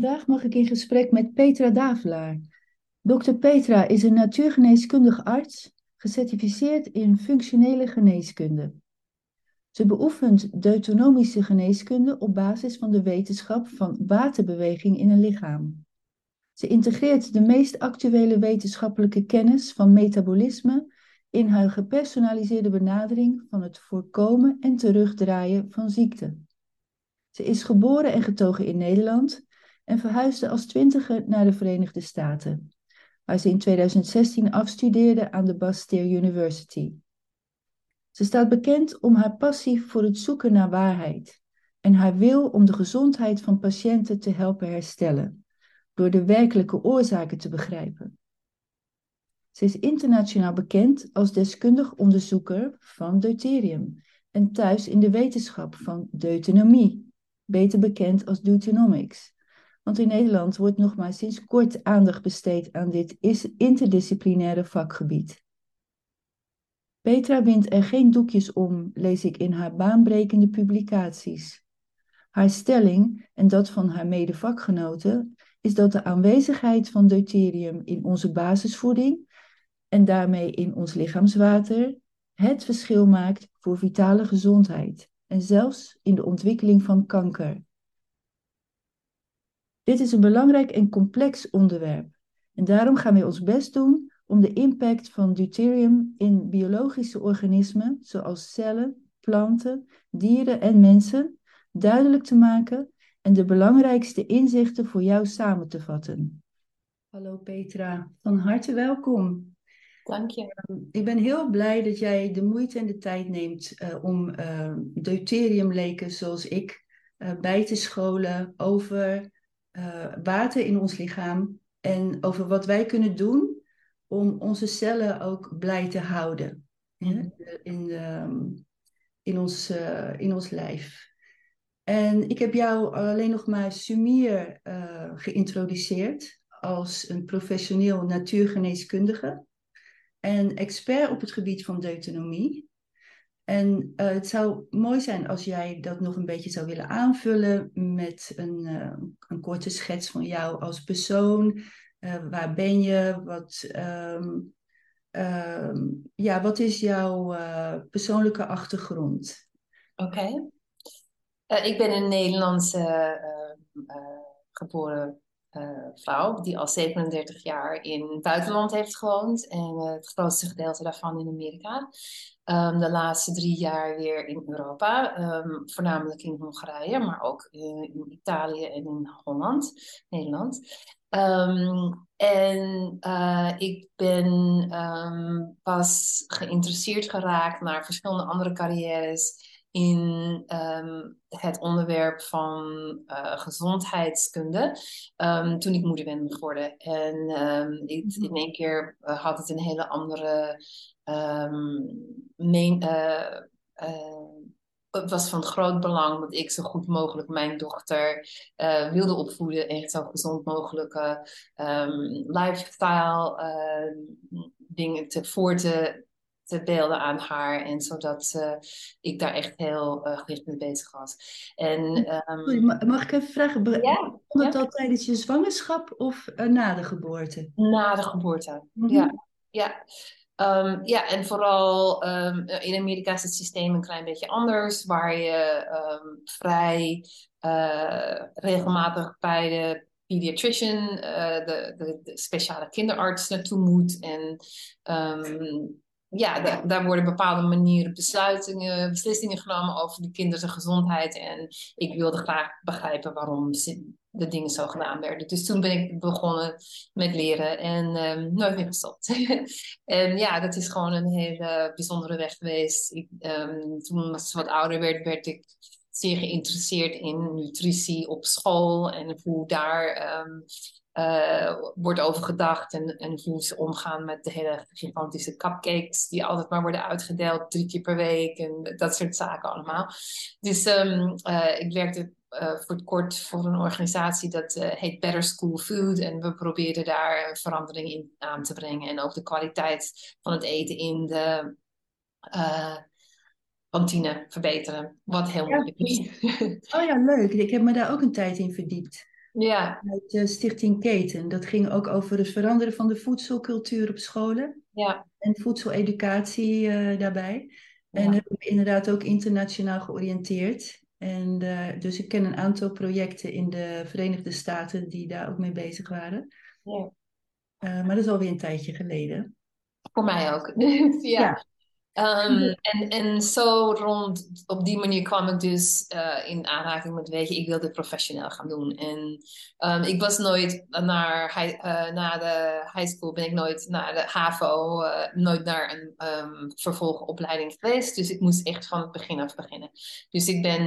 Vandaag mag ik in gesprek met Petra Davelaar. Dr. Petra is een natuurgeneeskundig arts, gecertificeerd in functionele geneeskunde. Ze beoefent deutonomische geneeskunde op basis van de wetenschap van waterbeweging in een lichaam. Ze integreert de meest actuele wetenschappelijke kennis van metabolisme in haar gepersonaliseerde benadering van het voorkomen en terugdraaien van ziekte. Ze is geboren en getogen in Nederland en verhuisde als twintiger naar de Verenigde Staten, waar ze in 2016 afstudeerde aan de Bastyr University. Ze staat bekend om haar passie voor het zoeken naar waarheid en haar wil om de gezondheid van patiënten te helpen herstellen, door de werkelijke oorzaken te begrijpen. Ze is internationaal bekend als deskundig onderzoeker van deuterium en thuis in de wetenschap van deuteronomie, beter bekend als deuteronomics. Want in Nederland wordt nog maar sinds kort aandacht besteed aan dit interdisciplinaire vakgebied. Petra wint er geen doekjes om, lees ik in haar baanbrekende publicaties. Haar stelling, en dat van haar medevakgenoten, is dat de aanwezigheid van deuterium in onze basisvoeding en daarmee in ons lichaamswater het verschil maakt voor vitale gezondheid en zelfs in de ontwikkeling van kanker. Dit is een belangrijk en complex onderwerp en daarom gaan we ons best doen om de impact van deuterium in biologische organismen zoals cellen, planten, dieren en mensen duidelijk te maken en de belangrijkste inzichten voor jou samen te vatten. Hallo Petra, van harte welkom. Dank je. Ehm, ik ben heel blij dat jij de moeite en de tijd neemt uh, om uh, deuteriumleken zoals ik uh, bij te scholen over water in ons lichaam en over wat wij kunnen doen om onze cellen ook blij te houden in, in, ehm, in, ons, in ons lijf. En ik heb jou alleen nog maar Sumir geïntroduceerd als een professioneel natuurgeneeskundige en expert op het gebied van deutonomie. En uh, het zou mooi zijn als jij dat nog een beetje zou willen aanvullen met een, uh, een korte schets van jou als persoon. Uh, waar ben je? Wat, um, um, ja, wat is jouw persoonlijke achtergrond? Oké. Ik ben een Nederlandse geboren uh, vrouw die al 37 jaar in het buitenland heeft gewoond en uh, het grootste gedeelte daarvan in Amerika. Um, de laatste drie jaar weer in Europa, um, voornamelijk in Hongarije, maar ook in, in Italië en in Holland, Nederland. Um, en ik ben pas geïnteresseerd geraakt naar verschillende andere carrières in um, het onderwerp van uh, gezondheidskunde um, toen ik moeder ben geworden. En um, ik, in één keer uh, had het een hele andere uh, het was van groot belang dat ik zo goed mogelijk mijn dochter uh, wilde opvoeden en zo gezond mogelijke um, lifestyle uh, dingen te, voor te beelden aan haar. En zodat uh, ik daar echt heel uh, gericht mee bezig was. En, um... mag ik even vragen? Ja, het al tijdens je zwangerschap of uh, na de geboorte? Na de geboorte, mm -hmm. ja. ja. Um, ja, en vooral um, in Amerika is het systeem een klein beetje anders, waar je vrij regelmatig bij de pediatrician, uh, de, de, de, speciale kinderarts naartoe moet. En ja, daar, worden bepaalde manieren besluitingen, beslissingen genomen over de kinderen gezondheid. En ik wilde graag begrijpen waarom de dingen zo gedaan werden. Dus toen ben ik begonnen met leren en um, nooit meer gestopt. en ja, dat is gewoon een hele bijzondere weg geweest. Ik, um, toen ze wat ouder werd, werd ik zeer geïnteresseerd in nutritie op school en hoe daar um, uh, wordt over gedacht en, en hoe ze omgaan met de hele gigantische cupcakes die altijd maar worden uitgedeeld drie keer per week en dat soort zaken allemaal. Dus um, uh, ik werkte uh, voor het kort voor een organisatie dat heet Better School Food en we probeerden daar verandering in aan te brengen en ook de kwaliteit van het eten in de kantine verbeteren, wat heel moeilijk is. Oh ja, leuk. Ik heb me daar ook een tijd in verdiept. Ja, uit uh, Stichting Keten. Dat ging ook over het veranderen van de voedselcultuur op scholen ja, en voedseleducatie eh, daarbij. En Ja. heb ik inderdaad ook internationaal georiënteerd. En eh, dus ik ken een aantal projecten in de Verenigde Staten die daar ook mee bezig waren. ja. Eh, maar dat is alweer een tijdje geleden. Voor mij ook. Ja. Ja. Ehm, en, en zo rond, op die manier kwam ik dus eh, in aanraking met, weet je, ik wil dit professioneel gaan doen. En ehm, ik was nooit naar, eh, na de high school, ben ik nooit naar de HAVO, eh, nooit naar een ehm, vervolgopleiding geweest. Dus ik moest echt van het begin af beginnen. Dus ik ben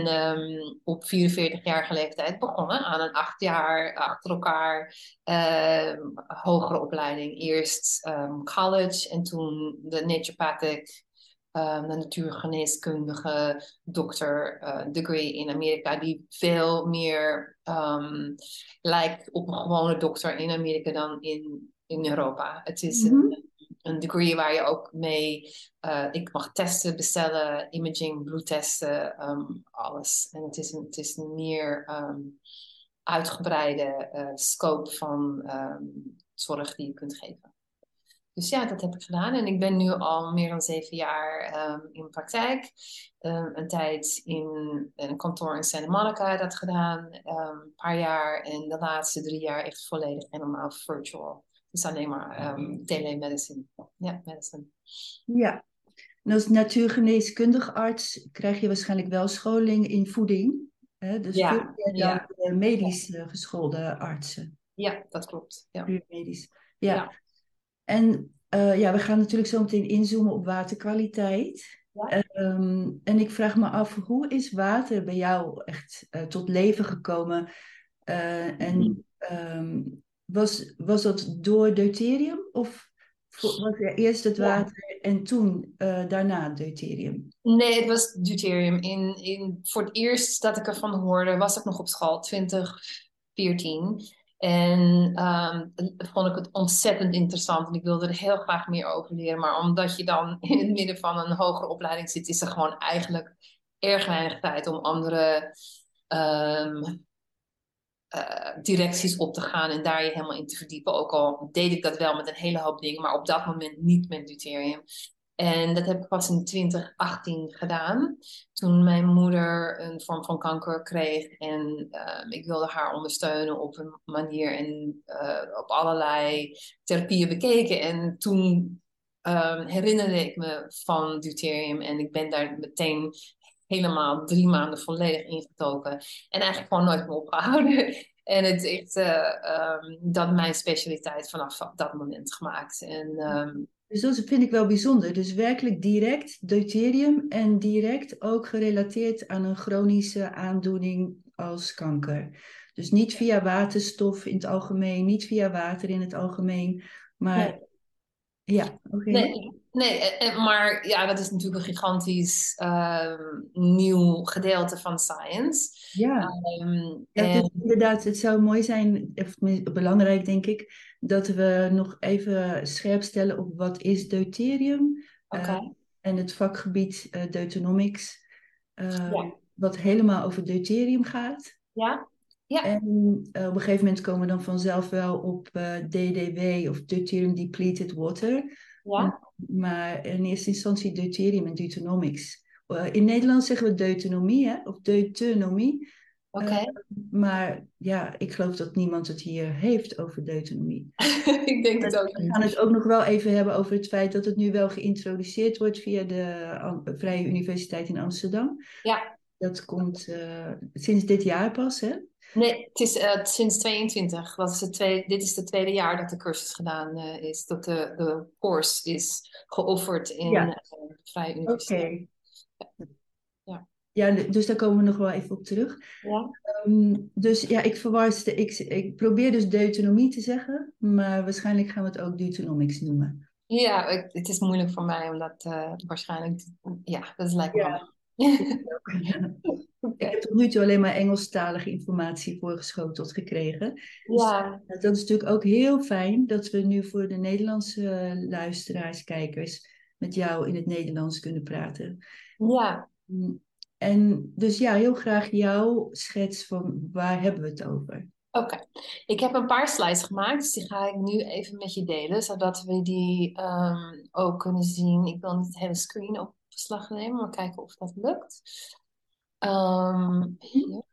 op 44-jarige leeftijd begonnen aan een acht jaar achter elkaar hogere opleiding. Eerst college en toen de naturopathic um, de natuurgeneeskundige dokter uh, degree in Amerika, die veel meer um, lijkt op een gewone dokter in Amerika dan in, in Europa. Het is Mhm. een, een degree waar je ook mee, uh, ik mag testen bestellen, imaging, bloedtesten, um, alles. En het is een, het is een meer uitgebreide uh, scope van zorg die je kunt geven. Dus ja, dat heb ik gedaan. En ik ben nu al meer dan zeven jaar um, in praktijk. Um, een tijd in een kantoor in Santa Monica dat gedaan. Um, een paar jaar. En de laatste drie jaar echt volledig helemaal virtual. Dus alleen maar telemedicine. Ja, medicine. Ja. En als natuurgeneeskundig arts krijg je waarschijnlijk wel scholing in voeding. Hè? Dus Ja, veel meer dan ja. de medisch geschoolde artsen. Ja, dat klopt. Ja. Puur medisch. Ja. Ja. En eh, ja, we gaan natuurlijk zo meteen inzoomen op waterkwaliteit. Ja. Ehm, en ik vraag me af, hoe is water bij jou echt eh, tot leven gekomen? Eh, en ehm, was, was dat door deuterium of was er eerst het Ja. water en toen eh, daarna deuterium? Nee, het was deuterium. In, in, voor het eerst dat ik ervan hoorde, was ik nog op school, 2014. En um, vond ik het ontzettend interessant en ik wilde er heel graag meer over leren. Maar omdat je dan in het midden van een hogere opleiding zit, is er gewoon eigenlijk erg weinig tijd om andere um, uh, directies op te gaan en daar je helemaal in te verdiepen. Ook al deed ik dat wel met een hele hoop dingen, maar op dat moment niet met deuterium. En dat heb ik pas in 2018 gedaan. Toen mijn moeder een vorm van kanker kreeg. En uh, ik wilde haar ondersteunen op een manier. En uh, op allerlei therapieën bekeken. En toen uh, herinnerde ik me van deuterium. En ik ben daar meteen helemaal drie maanden volledig ingetoken. En eigenlijk gewoon nooit meer opgehouden. En het is echt um, dat mijn specialiteit vanaf dat moment gemaakt. En... Dus dat vind ik wel bijzonder. Dus werkelijk direct deuterium en direct ook gerelateerd aan een chronische aandoening als kanker. Dus niet via waterstof in het algemeen, niet via water in het algemeen, maar Nee. ja, oké. Nee, nee en- maar ja, dat is natuurlijk een gigantisch ehm, nieuw gedeelte van science. Ja. Ehm, Ja, en, dus inderdaad, het zou mooi zijn, of belangrijk denk ik, dat we nog even scherp stellen op wat is deuterium eh, en het vakgebied eh, deuteronomics, eh, Ja. wat helemaal over deuterium gaat. ja? Ja. En eh, op een gegeven moment komen we dan vanzelf wel op DDW of deuterium depleted water, ja? maar in eerste instantie deuterium en deuteronomics. In Nederland zeggen we deuteronomie, hè? of deuteronomie. Oké. Eh, maar ja, ik geloof dat niemand het hier heeft over deuteronomie. ik denk het ook We gaan het ook nog wel even hebben over het feit dat het nu wel geïntroduceerd wordt via de Vrije Universiteit in Amsterdam. Ja. Dat komt eh, sinds dit jaar pas, hè? Nee, het is eh, sinds 22. Dat is het tweede, dit is het tweede jaar dat de cursus gedaan is. Dat de, de course is geofferd in Ja. de Vrije Oké. Universiteit. Ja. Dus daar komen we nog wel even op terug. Ja? Ehm, dus ja, ik verwarste, ik, ik probeer dus deuteronomie te zeggen, maar waarschijnlijk gaan we het ook deuteronomics noemen. Ja, ik- het is moeilijk voor mij omdat eh, waarschijnlijk... Ja, dat lijkt me Ja. wel. Ik heb tot nu toe alleen maar Engelstalige informatie voorgeschoteld gekregen. Ja, Dat is natuurlijk ook heel fijn dat we nu voor de Nederlandse luisteraars, kijkers, met jou in het Nederlands kunnen praten. ja. En dus ja, heel graag jouw schets van waar hebben we het over? Oké, ik heb een paar slides gemaakt, dus die ga ik nu even met je delen, zodat we die ehm, ook kunnen zien. Ik wil niet het hele screen op beslag nemen, maar kijken of dat lukt. Ehm, hier.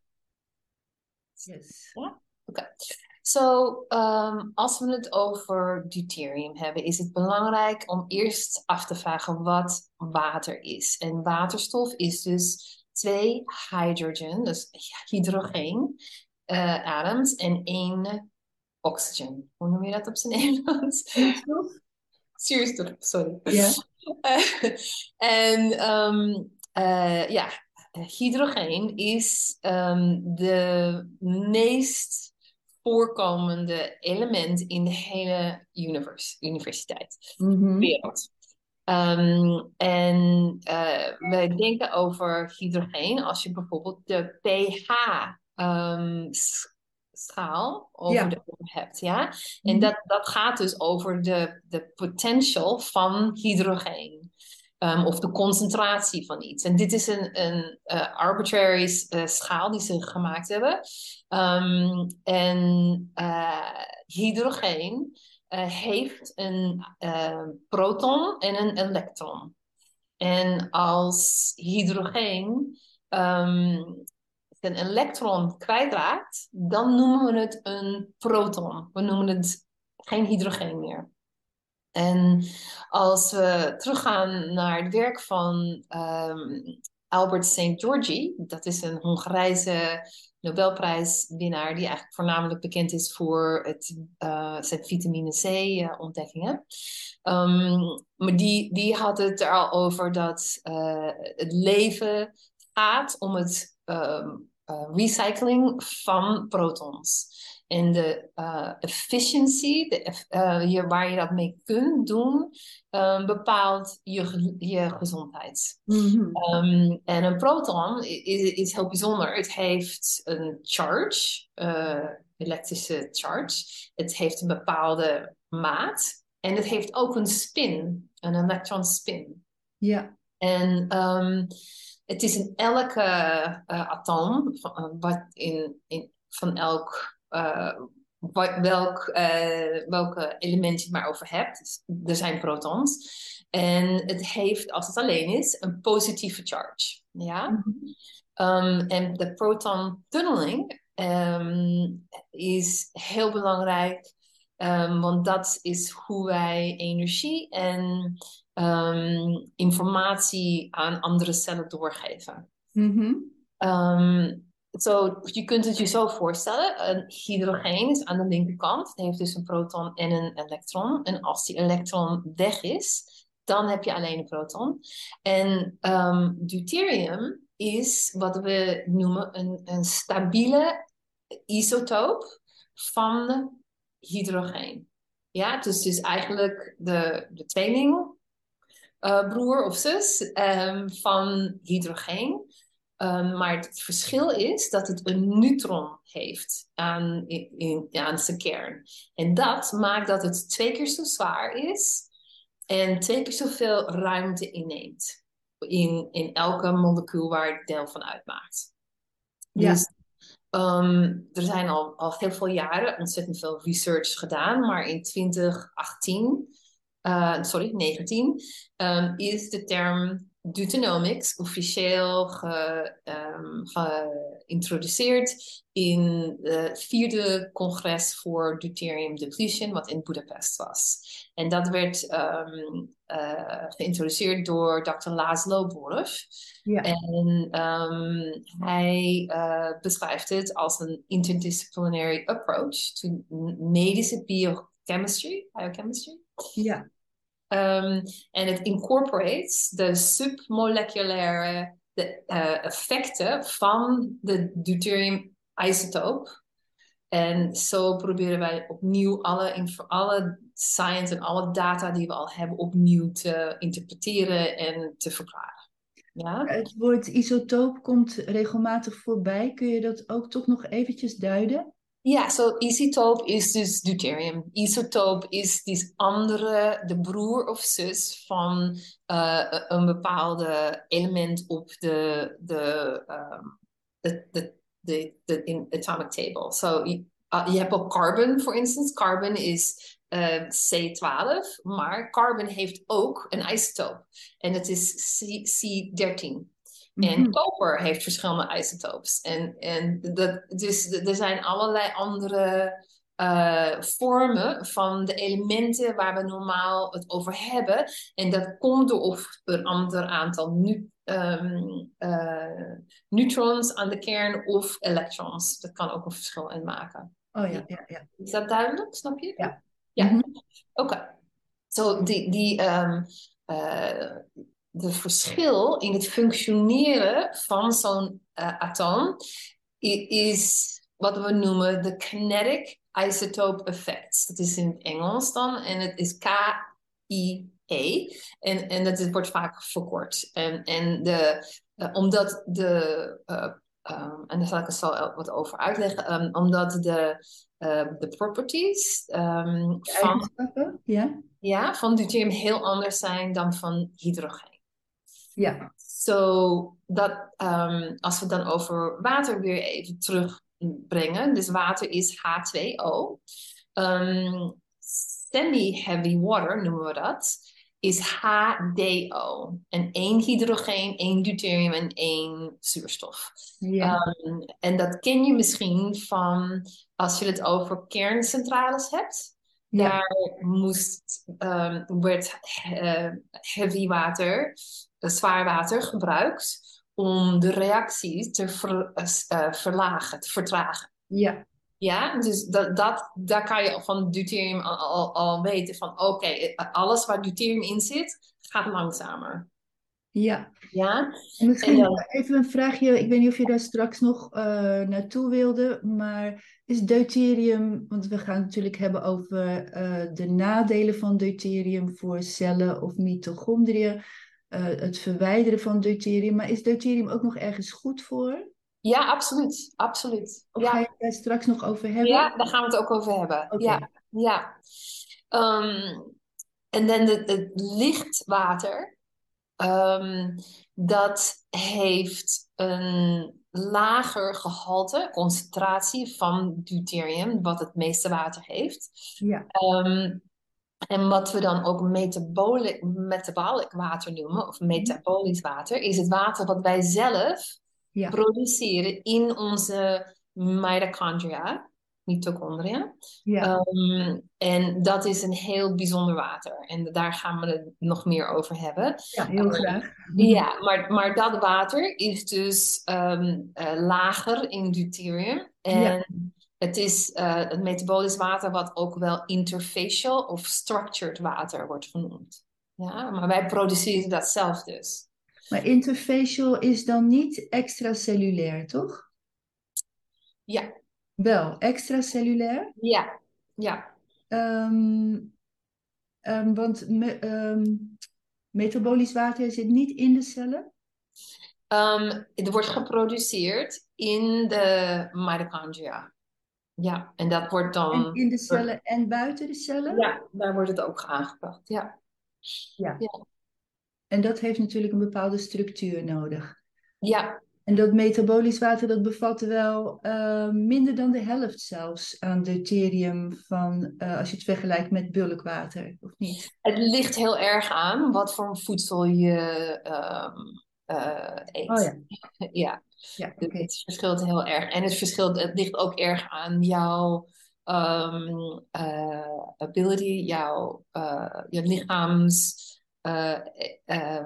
Yes. Ja, oké. Zo, ehm, als we het over deuterium hebben, is het belangrijk om eerst af te vragen wat water is. En waterstof is dus twee hydrogen, dus hydrogeen, uh, atoms en één oxygen. Hoe noem je dat op zijn Nederlands? Zuurstof? Sorry. Ja. Uh, en um, uh, ja, hydrogeen is um, de meest voorkomende element in de hele univers, universiteit, mm -hmm. wereld. Um, en uh, we denken over hydrogeen als je bijvoorbeeld de pH um, schaal over Ja. de hebt. Ja? En Mhm. dat, dat gaat dus over de, de potential van hydrogeen. Um, of de concentratie van iets. En dit is een, een uh, arbitrary uh, schaal die ze gemaakt hebben. En hydrogeen heeft een proton en een elektron. En als hydrogeen um, een elektron kwijtraakt, dan noemen we het een proton. We noemen het geen hydrogeen meer. En als we teruggaan naar het werk van um, Albert St. Georgi, dat is een Hongarijse Nobelprijswinnaar die eigenlijk voornamelijk bekend is voor het, uh, zijn vitamine C-ontdekkingen. Um, maar die, die had het er al over dat uh, het leven gaat om het um, uh, recycling van protons. En de uh, efficiency, de, uh, je, waar je dat mee kunt doen, um, bepaalt je, je gezondheid. Mhm. Um, en een proton is, is heel bijzonder. Het heeft een charge, uh, elektrische charge. Het heeft een bepaalde maat. En het heeft ook een spin, een electron spin. Ja. En um, het is in elke uh, atoom, van, wat in, in, van elk welk, uh, welke element je het maar over hebt. Er zijn protons. En het heeft, als het alleen is, een positieve charge. Ja? Mhm. Um, en de proton tunneling um, is heel belangrijk. Um, want dat is hoe wij energie en informatie aan andere cellen doorgeven. Mhm. So, je kunt het je zo voorstellen. Een hydrogeen is aan de linkerkant. Het heeft dus een proton en een elektron. En als die elektron weg is, dan heb je alleen een proton. En um, deuterium is wat we noemen een, een stabiele isotoop van hydrogeen. Ja, dus is eigenlijk de, de tweeling uh, broer of zus um, van hydrogeen. Um, maar het verschil is dat het een neutron heeft aan, in, in, aan zijn kern. En dat maakt dat het twee keer zo zwaar is en twee keer zoveel ruimte inneemt. In, in elke molecuul waar het deel van uitmaakt. Ja. Dus um, er zijn al, al heel veel jaren ontzettend veel research gedaan, maar in 2018, uh, sorry, 19, um, is de term Deuteronomics officieel ge, um, geïntroduceerd in het vierde congres voor deuterium depletion, wat in Budapest was. En dat werd um, uh, geïntroduceerd door Dr. Laszlo Boros. Ja. En um, hij uh, beschrijft het als een interdisciplinary approach to medische biochemistry. biochemistry. Ja. Um, en het incorporates de submoleculaire de, uh, effecten van de deuterium-isotoop. En zo proberen wij opnieuw alle, alle science en alle data die we al hebben opnieuw te interpreteren en te verklaren. Ja? Het woord isotoop komt regelmatig voorbij. Kun je dat ook toch nog eventjes duiden? Ja, zo so isotoop is dus deuterium. Isotoop is dus andere, de broer of zus van uh, een bepaalde element op de, de, um, de, de, de, de in atomic table. So, uh, je hebt ook carbon, voor instance. Carbon is uh, C12, maar carbon heeft ook een isotoop. En dat is C, C13. En Mhm. koper heeft verschillende isotopes. En, en dat, dus er zijn allerlei andere uh, vormen van de elementen waar we normaal het over hebben. En dat komt door of een ander aantal nu, um, uh, neutrons aan de kern of electrons. Dat kan ook een verschil in maken. Oh ja, ja, ja. Is dat duidelijk? Snap je? Ja. Ja, Mhm. oké. Okay. Zo, die, die, um, uh, de verschil in het functioneren van zo'n uh, atoom is wat we noemen de kinetic isotope effect. Dat is in het Engels dan en het is K-I-E en, en dat wordt vaak verkort. En, en de, uh, omdat de, uh, um, en daar zal ik er zo wat over uitleggen, um, omdat de, de properties um, De van, ja. ja, van deuterium heel anders zijn dan van hydrogeen. Ja. So, dat, um, als we dan over water weer even terugbrengen. Dus water is H2O. Um, Semi-heavy water noemen we dat. Is HDO. En één hydrogeen, één deuterium en één zuurstof. Ja. Um, en dat ken je misschien van als je het over kerncentrales hebt. Ja. Daar moest, werd uh, heavy water, uh, zwaar water gebruikt om de reactie te ver, uh, verlagen, te vertragen. Ja. Ja, dus dat, dat, daar kan je van deuterium al, al, al weten van oké, okay, alles waar deuterium in zit, gaat langzamer. Ja. Ja. En misschien En dan- even een vraagje. Ik weet niet of je daar straks nog eh, naartoe wilde, maar is deuterium, want we gaan het natuurlijk hebben over eh, de nadelen van deuterium voor cellen of mitochondriën, eh, het verwijderen van deuterium, maar is deuterium ook nog ergens goed voor? Ja, absoluut. Absoluut. Of ja. ga je het daar straks nog over hebben? Ja, daar gaan we het ook over hebben. Ja, ja. Ehm, en dan het lichtwater. ehm, dat heeft een lager gehalte, concentratie van deuterium, wat het meeste water heeft. Ja. Ehm, en wat we dan ook metabolic, metabolic water noemen, of metabolisch water, is het water wat wij zelf Ja. produceren in onze mitochondria, mitochondria. Ja. Um, en dat is een heel bijzonder water. En daar gaan we het nog meer over hebben. ja, heel graag. Ja, maar, maar dat water is dus um, uh, lager in deuterium. En Ja. Het is uh, het metabolisch water wat ook wel interfacial of structured water wordt genoemd. Ja, maar wij produceren dat zelf dus. Maar interfacial is dan niet extracellulair, toch? Ja, Wel, extracellulair. ja, ja. Ehm, ehm, want me, ehm, metabolisch water zit niet in de cellen. Het wordt geproduceerd in de mitochondria. Ja, en dat wordt dan... En in de cellen en buiten de cellen. Ja, daar wordt het ook aangebracht. Ja. Ja. Ja. En dat heeft natuurlijk een bepaalde structuur nodig. ja, En dat metabolisch water dat bevat wel eh, minder dan de helft zelfs aan deuterium van eh, als je het vergelijkt met bulkwater, of niet? het ligt heel erg aan wat voor voedsel je um, uh, eet. Oh ja, ja. Ja Dus. Het verschilt heel erg. En het, verschilt, het ligt ook erg aan jouw um, uh, ability, jouw, uh, je lichaams uh,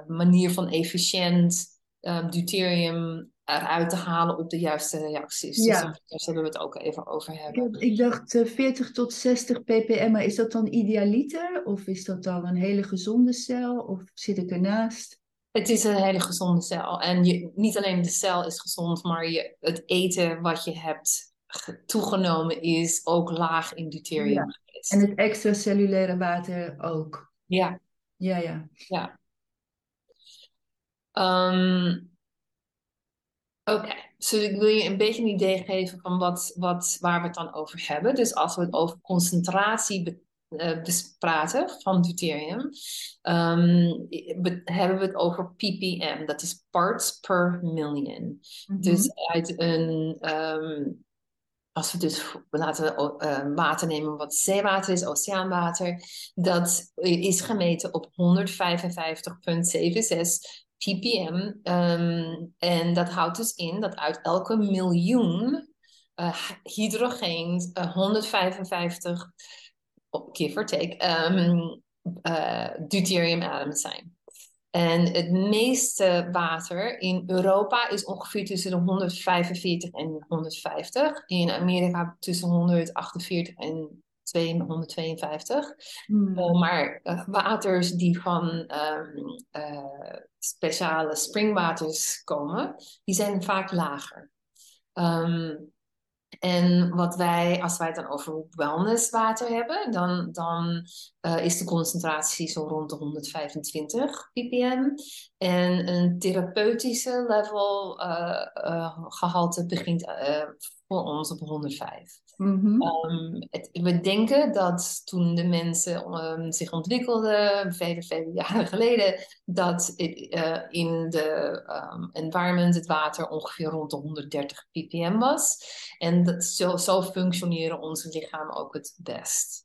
manier van efficiënt um, deuterium eruit te halen op de juiste reacties. Ja. Dus daar, zullen we het ook even over hebben. heb- ik dacht eh, 40 tot 60 ppm, maar is dat dan idealiter? Of is dat dan een hele gezonde cel? Of zit ik ernaast? Het is een hele gezonde cel. En je, niet alleen de cel is gezond, maar je, het eten wat je hebt ge- toegenomen is ook laag in deuterium Ja. En het extracellulaire water ook. Ja, Ja, ja. ja. Ehm, Oké, dus ik wil je een beetje een idee geven van wat, wat, waar we het dan over hebben. Dus als we het over concentratie eh, bes- praten van deuterium, ehm, be- hebben we het over ppm. Dat is parts per million. Mhm. Dus uit een, ehm, als we dus laten we uh, water nemen wat zeewater is, oceaanwater, dat is gemeten op 155,76 ppm. Um, en dat houdt dus in dat uit elke miljoen uh, hydrogeen uh, 155 give or take um, uh, zijn. En het meeste water in Europa is ongeveer tussen de 145 en 150. In Amerika tussen 148 en 152. Hmm. Uh, maar uh, waters die van um, uh, speciale springwaters komen, die zijn vaak lager. Um, en wat wij, als wij het dan over wellnesswater hebben, dan, dan uh, is de concentratie zo rond de 125 ppm. En een therapeutische level uh, uh, gehalte begint voor ons op 105. Mm um, het, we denken dat toen de mensen um, zich ontwikkelden, vele, vele jaren geleden, dat uh, in de um, environment het water ongeveer rond de 130 ppm was. En dat, zo, zo functioneren onze lichamen ook het best.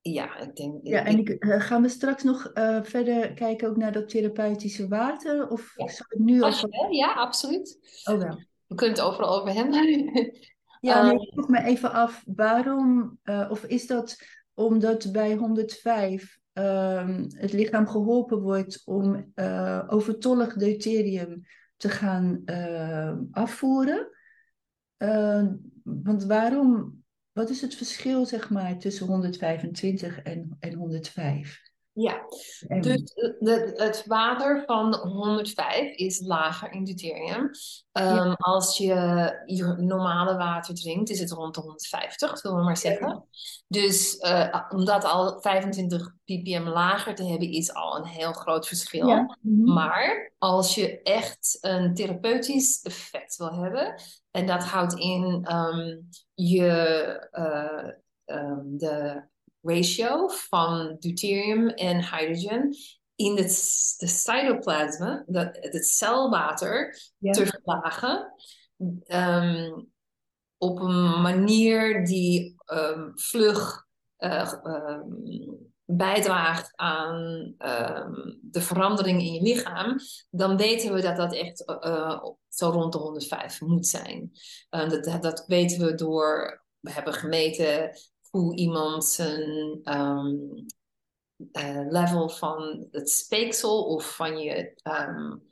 ja, ik denk. Ja, en ik, uh, gaan we straks nog uh, verder kijken ook naar dat therapeutische water? Of ja. zou het nu al... Ja, absoluut. Oh wel. We kunnen het overal over hebben. ja, nee, ik vroeg me even af, waarom, uh, of is dat omdat bij 105 uh, het lichaam geholpen wordt om uh, overtollig deuterium te gaan uh, afvoeren? want waarom, wat is het verschil zeg maar tussen 125 en, en 105? Ja, dus de, het water van 105 is lager in deuterium. Um, Als je je normale water drinkt, is het rond de 150, zullen we maar zeggen. Dus uh, om dat al 25 ppm lager te hebben, is al een heel groot verschil. Ja. Mhm. Maar als je echt een therapeutisch effect wil hebben, en dat houdt in um, je uh, um, de ratio van deuterium en hydrogen in het de cytoplasma, dat, het celwater, te verlagen. Um, op een manier die um, vlug uh, um, bijdraagt aan de verandering in je lichaam, dan weten we dat dat echt uh, zo rond de 105 moet zijn. dat, dat weten we door, we hebben gemeten hoe iemand zijn um, uh, level van het speeksel of van je um,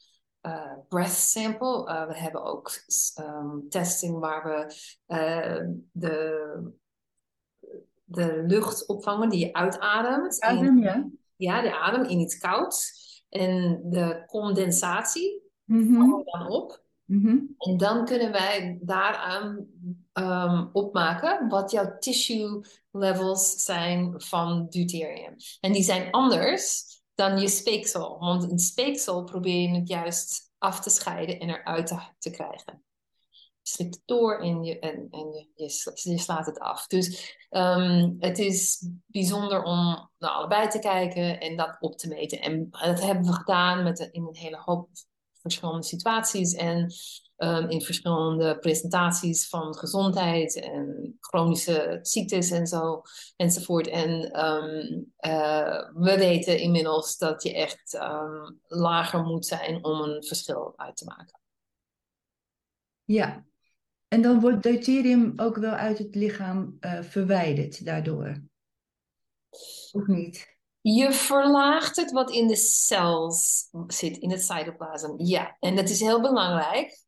uh, breath sample. Uh, we hebben ook um, testing waar we de, de lucht opvangen die je uitademt. Adem, ja. Ja, de adem in iets kouds. En de condensatie mm -hmm. dan op. Mm En dan kunnen wij daaraan um, opmaken wat jouw tissue levels zijn van deuterium. En die zijn anders dan je speeksel. Want een speeksel probeer je het juist af te scheiden en eruit te, te krijgen. Je het door en, je, en, en je, je, slaat het af. Dus um, het is bijzonder om naar allebei te kijken en dat op te meten. En dat hebben we gedaan met in een hele hoop verschillende situaties en um, in verschillende presentaties van gezondheid en chronische ziektes en zo enzovoort. En um, uh, we weten inmiddels dat je echt um, lager moet zijn om een verschil uit te maken. Ja, en dan wordt deuterium ook wel uit het lichaam uh, verwijderd daardoor. Of niet? Je verlaagt het wat in de cells zit, in het cytoplasm. Ja, en dat is heel belangrijk.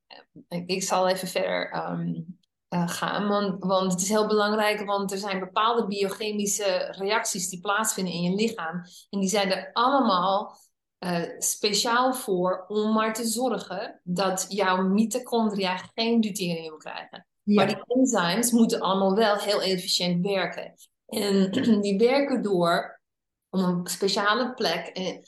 Ik zal even verder um, uh, gaan, want, want, het is heel belangrijk, want er zijn bepaalde biochemische reacties die plaatsvinden in je lichaam. En die zijn er allemaal uh, speciaal voor om maar te zorgen dat jouw mitochondria geen deuterium krijgen. Ja. Maar die enzymes moeten allemaal wel heel efficiënt werken. En die werken door om een speciale plek, en,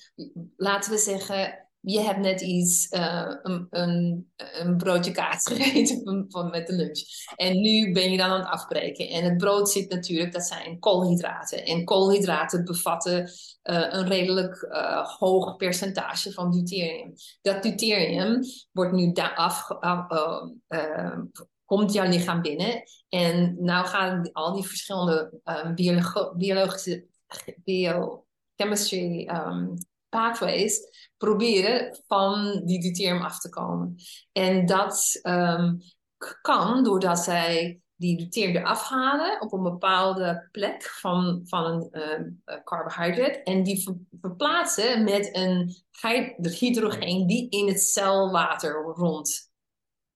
laten we zeggen, je hebt net iets, uh, een, een, een, broodje kaas gegeten van, met de lunch. En nu ben je dan aan het afbreken. En het brood zit natuurlijk, dat zijn koolhydraten. En koolhydraten bevatten uh, een redelijk uh, hoog percentage van deuterium. Dat deuterium wordt nu af, komt jouw lichaam binnen. En nou gaan al die verschillende biologische biochemistry um, pathways proberen van die deuterium af te komen. En dat um, kan doordat zij die deuterium eraf halen op een bepaalde plek van, van een uh, carbohydrate en die verplaatsen met een hydrogeen die in het celwater rond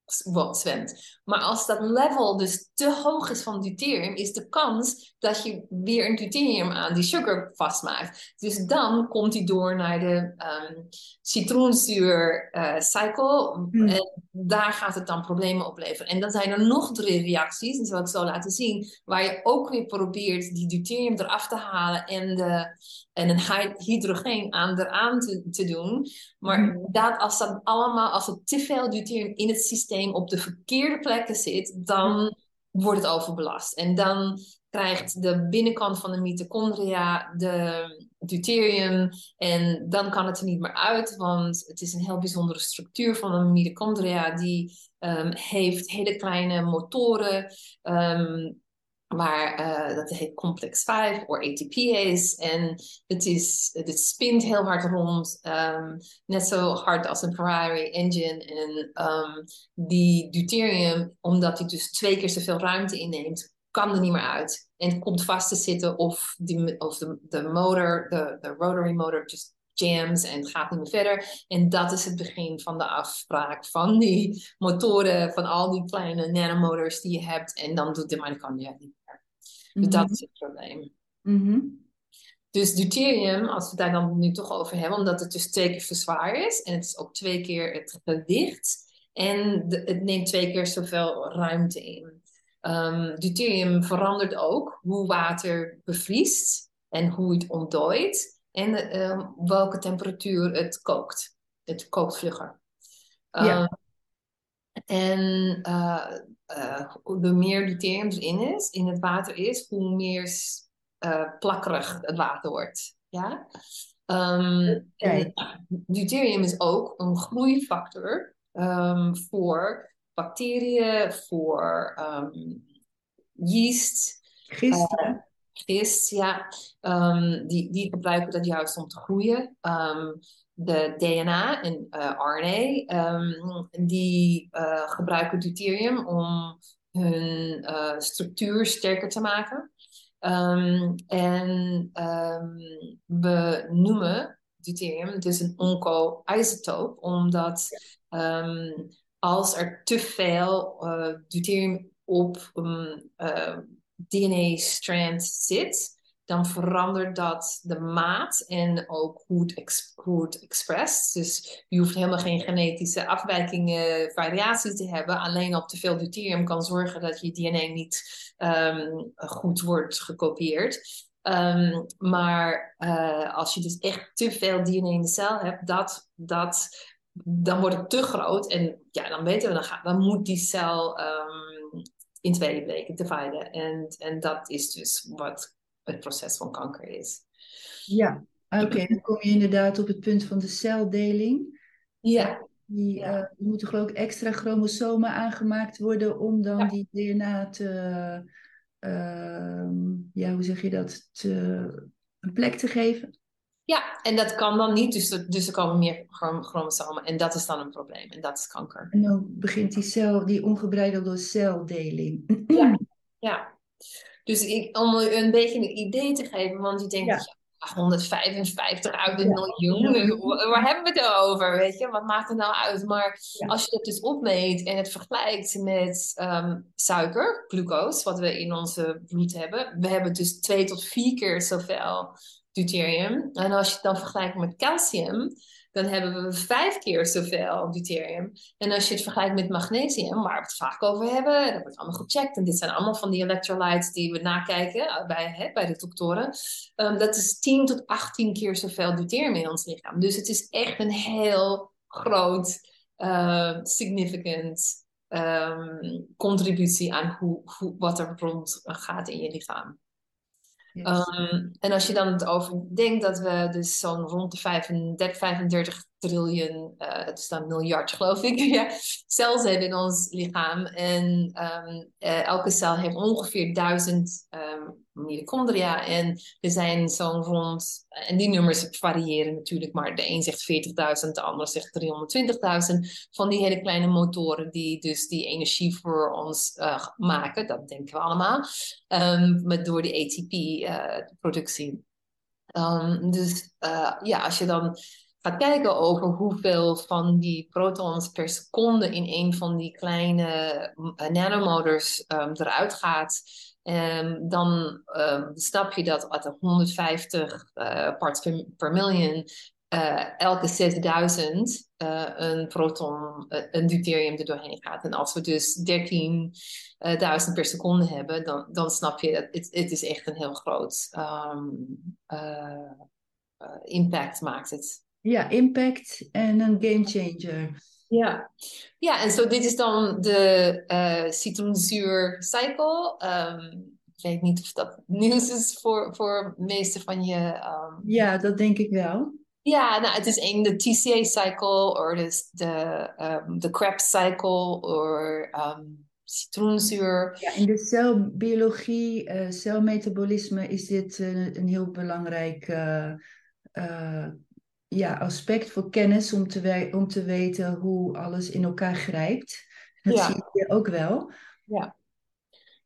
zwemt. Maar als dat level dus te hoog is van deuterium, is de kans dat je weer een deuterium aan die sugar vastmaakt. Dus dan komt hij door naar de um, citroenzuur uh, cycle. Hmm. En daar gaat het dan problemen opleveren. En dan zijn er nog drie reacties, dat zal ik zo laten zien, waar je ook weer probeert die deuterium eraf te halen en, de, en een hydrogeen aan eraan te, te doen. Maar hmm. dat, als dat allemaal, als er te veel deuterium in het systeem op de verkeerde plekken zit, dan wordt het overbelast. En dan krijgt de binnenkant van de mitochondria de deuterium en dan kan het er niet meer uit, want het is een heel bijzondere structuur van een mitochondria die um, heeft hele kleine motoren um, maar uh, dat heet complex 5 of ATPase. En het, is, het spint heel hard rond. Um, net zo hard als een Ferrari engine. En um, die deuterium, omdat hij dus twee keer zoveel ruimte inneemt, kan er niet meer uit. En komt vast te zitten of, die, of de, de motor, de, de rotary motor, just jams en het gaat niet meer verder. En dat is het begin van de afspraak van die motoren, van al die kleine nanomotors die je hebt. En dan doet de mitochondria niet meer. Dus dat mhm. is het probleem. Mhm. Dus deuterium, als we daar dan nu toch over hebben, omdat het dus twee keer te zwaar is en het is ook twee keer het gewicht en het neemt twee keer zoveel ruimte in. Um, deuterium verandert ook hoe water bevriest en hoe het ontdooit en um, welke temperatuur het kookt. Het kookt vlugger. Ja. Um, en uh, uh, hoe meer deuterium erin is, in het water is, hoe meer uh, plakkerig het water wordt. Ja? Um, okay. deuterium is ook een groeifactor voor bacteriën, voor yeast. Gist. Gist, ja. Um, die, die gebruiken dat juist om te groeien. Um, de DNA en uh, RNA, um, die uh, gebruiken deuterium om hun uh, structuur sterker te maken. En we noemen deuterium, is een onco-isotoop, omdat als er te veel deuterium op DNA-strand zit, dan verandert dat de maat en ook hoe het, hoe het expressed. Dus je hoeft helemaal geen genetische afwijkingen, variaties te hebben. Alleen op te veel deuterium kan zorgen dat je DNA niet um, goed wordt gekopieerd. Um, maar uh, als je dus echt te veel DNA in de cel hebt, dat, dat, dan wordt het te groot. En ja, dan weten we, dan, gaat, dan moet die cel um, in tweeën breken, dividen. En, en dat is dus wat het proces van kanker is. Ja, oké. Dan kom je inderdaad op het punt van de celdeling. Ja. Die, ja. Uh, moeten geloof ik extra chromosomen aangemaakt worden om dan die DNA te, uh, ja, hoe zeg je dat, te, een plek te geven. Ja, en dat kan dan niet, dus, dus er komen meer chromosomen en dat is dan een probleem en dat is kanker. En dan begint die cel, die ongebreidelde celdeling. Ja, ja. Dus ik, om een beetje een idee te geven, want je denkt, ja. 155 uit een miljoen, waar hebben we het over? Weet je, wat maakt het nou uit? Maar als je dat dus opmeet en het vergelijkt met um, suiker, glucose, wat we in onze bloed hebben, we hebben dus twee tot vier keer zoveel deuterium. En als je het dan vergelijkt met calcium, dan hebben we vijf keer zoveel deuterium. En als je het vergelijkt met magnesium, waar we het vaak over hebben, dat wordt allemaal gecheckt. En dit zijn allemaal van die electrolytes die we nakijken eh, bij, hè, bij de doktoren. Um, dat is 10 tot 18 keer zoveel deuterium in ons lichaam. Dus het is echt een heel groot, uh, significant um, contributie aan hoe, hoe, wat er rond gaat in je lichaam. Um, en als je dan het over denkt dat we dus zo'n rond de 35, 35 triljoen, uh, het is dan miljard geloof ik, ja, cellen hebben in ons lichaam. En um, uh, elke cel heeft ongeveer duizend um, mitochondria. En er zijn zo'n rond, en die nummers variëren natuurlijk, maar de een zegt 40.000, de ander zegt 320.000 van die hele kleine motoren die dus die energie voor ons maken. Dat denken we allemaal. Um, door die ATP-productie. Dus ja, als je dan gaat kijken over hoeveel van die protons per seconde in een van die kleine nanomotors um, eruit gaat, Um, dan um, snap je dat de 150 uh, parts per, per miljoen uh, elke 6000 uh, een proton, een deuterium er doorheen gaat. En als we dus 13.000 per seconde hebben, dan, dan snap je dat het, is echt een heel groot impact maakt het. Ja, impact en een game changer. Ja, ja en zo dit is dan de uh, citroenzuur cycle. Um, ik weet niet of dat nieuws is voor, voor de meeste van je. Um... Ja, dat denk ik wel. Ja, nou, het is een de TCA cycle, of dus de, um, de Krebs cycle, of citroenzuur. Ja, in de celbiologie, uh, celmetabolisme is dit uh, een heel belangrijk uh, ja, aspect voor kennis om te, om te weten hoe alles in elkaar grijpt. Dat ja. zie je ook wel. Ja.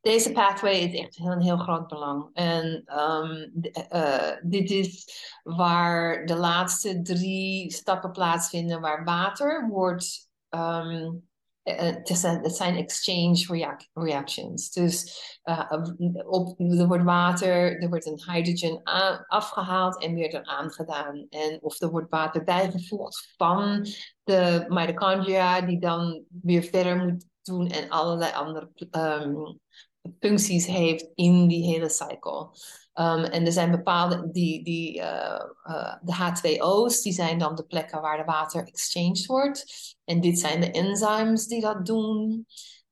Deze pathway is echt een heel groot belang. En um, uh, dit is waar de laatste drie stappen plaatsvinden, waar water wordt um, het, zijn, het zijn exchange reactions. Dus uh, op, er wordt water, er wordt een hydrogen afgehaald en weer eraan gedaan. En of er wordt water bijgevoegd van de mitochondria, die dan weer verder moet doen en allerlei andere um, functies heeft in die hele cycle. Um, en er zijn bepaalde, die, die, uh, uh, de H2O's, die zijn dan de plekken waar de water exchanged wordt. En dit zijn de enzymes die dat doen.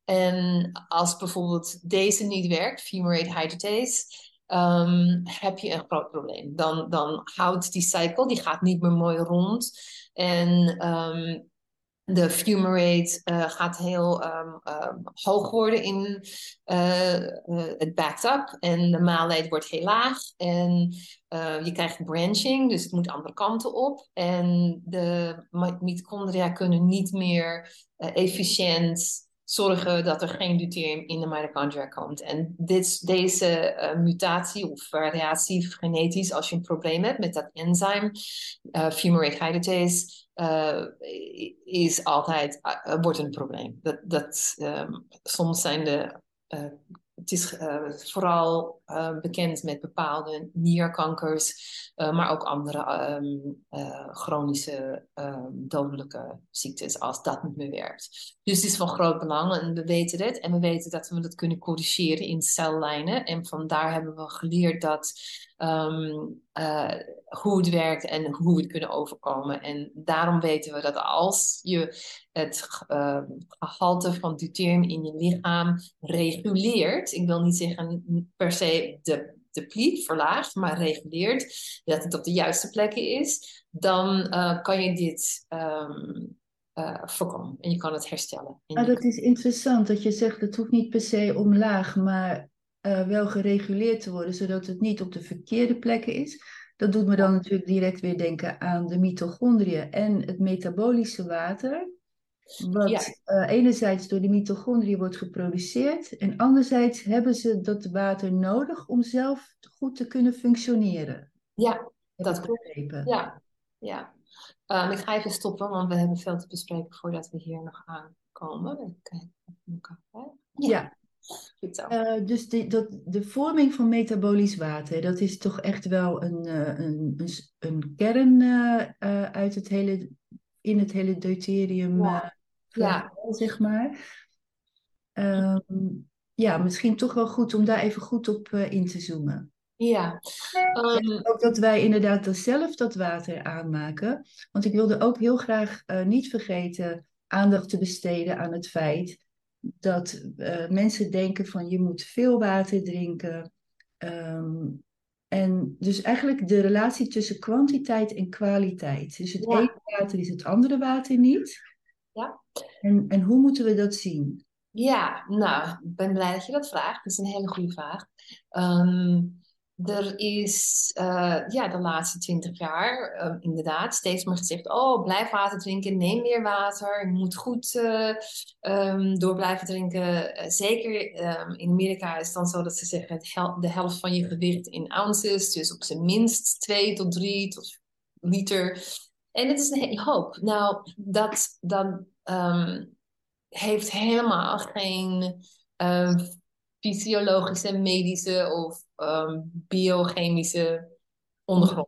En als bijvoorbeeld deze niet werkt, fumarate hydratase, um, heb je een groot probleem. Dan, dan houdt die cycle, die gaat niet meer mooi rond. En um, de fumarate uh, gaat heel um, um, hoog worden in uh, uh, het backed up. En de maaltijd wordt heel laag. En je krijgt branching, dus het moet andere kanten op. En de mitochondria kunnen niet meer efficiënt zorgen dat er geen deuterium in de mitochondria komt. En dit, deze uh, mutatie of variatie genetisch, als je een probleem hebt met dat enzym, uh, fumarate hydratase, uh, is altijd, wordt een probleem. Dat, dat, um, soms zijn de het is uh, vooral uh, bekend met bepaalde nierkankers, uh, maar ook andere um, chronische um, dodelijke ziektes als dat niet meer werkt. Dus het is van groot belang en we weten het en we weten dat we dat kunnen corrigeren in cellijnen en vandaar hebben we geleerd dat um, hoe het werkt en hoe we het kunnen overkomen. En daarom weten we dat als je het uh, gehalte van deuterium in je lichaam reguleert, ik wil niet zeggen per se de deplete, verlaagt, maar reguleert, dat het op de juiste plekken is, dan uh, kan je dit um, uh, voorkomen en je kan het herstellen. Ah, dat is interessant dat je zegt het hoeft niet per se omlaag, maar uh, wel gereguleerd te worden, zodat het niet op de verkeerde plekken is. Dat doet me dan natuurlijk direct weer denken aan de mitochondriën en het metabolische water. Wat ja. uh, enerzijds door de mitochondriën wordt geproduceerd en anderzijds hebben ze dat water nodig om zelf goed te kunnen functioneren. Ja, dat klopt. Ja, ja. Um, ik ga even stoppen, want we hebben veel te bespreken voordat we hier nog aankomen. Ja. ja. Uh, dus de, dat, de vorming van metabolisch water, dat is toch echt wel een, uh, een, een, een, kern uh, uit het hele, in het hele deuterium ja. ja. zeg maar. Um, ja, misschien toch wel goed om daar even goed op in te zoomen. Ja. Um, ook dat wij inderdaad zelf dat water aanmaken. Want ik wilde ook heel graag niet vergeten aandacht te besteden aan het feit dat uh, mensen denken van je moet veel water drinken. Um, en dus eigenlijk de relatie tussen kwantiteit en kwaliteit. Dus het ene water is het andere water niet. Ja. En, en hoe moeten we dat zien? Ja, nou, ik ben blij dat je dat vraagt. Dat is een hele goede vraag. Um, er is uh, ja, de laatste twintig jaar uh, inderdaad steeds meer gezegd: Oh, blijf water drinken, neem meer water. Je moet goed uh, um, door blijven drinken. zeker um, in Amerika is het dan zo dat ze zeggen: hel de helft van je gewicht in ounces. Dus op zijn minst 2 tot 3 tot liter. En het is een hele hoop. Nou, dat dan um, heeft helemaal geen fysiologische, medische of um, biochemische ondergrond.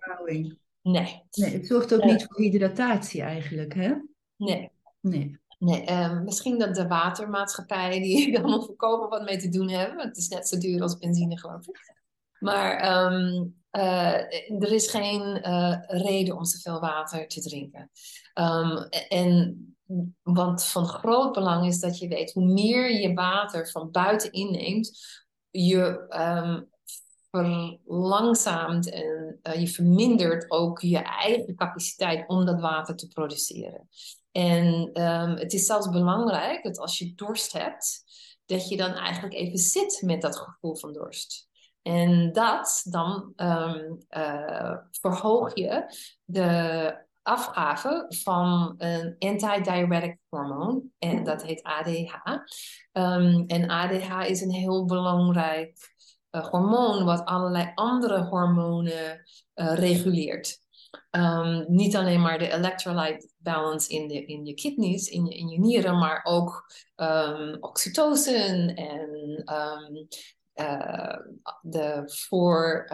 Nee. nee. Het zorgt ook niet voor hydratatie eigenlijk, hè? Nee. Nee. Nee, um, misschien dat de watermaatschappijen die allemaal verkopen wat mee te doen hebben. Het is net zo duur als benzine, geloof ik. Maar um, uh, er is geen uh, reden om zoveel water te drinken. Um, en want van groot belang is dat je weet hoe meer je water van buiten inneemt, je um, verlangzaamt en uh, je vermindert ook je eigen capaciteit om dat water te produceren. En um, het is zelfs belangrijk dat als je dorst hebt, dat je dan eigenlijk even zit met dat gevoel van dorst. En dat dan um, uh, verhoog je de afgave van een antidiuretic hormoon. En dat heet ADH. Um, en ADH is een heel belangrijk uh, hormoon wat allerlei andere hormonen uh, reguleert. Um, niet alleen maar de electrolyte balance in, de, in je kidneys, in je, in je nieren, maar ook um, oxytocin en uh, de voor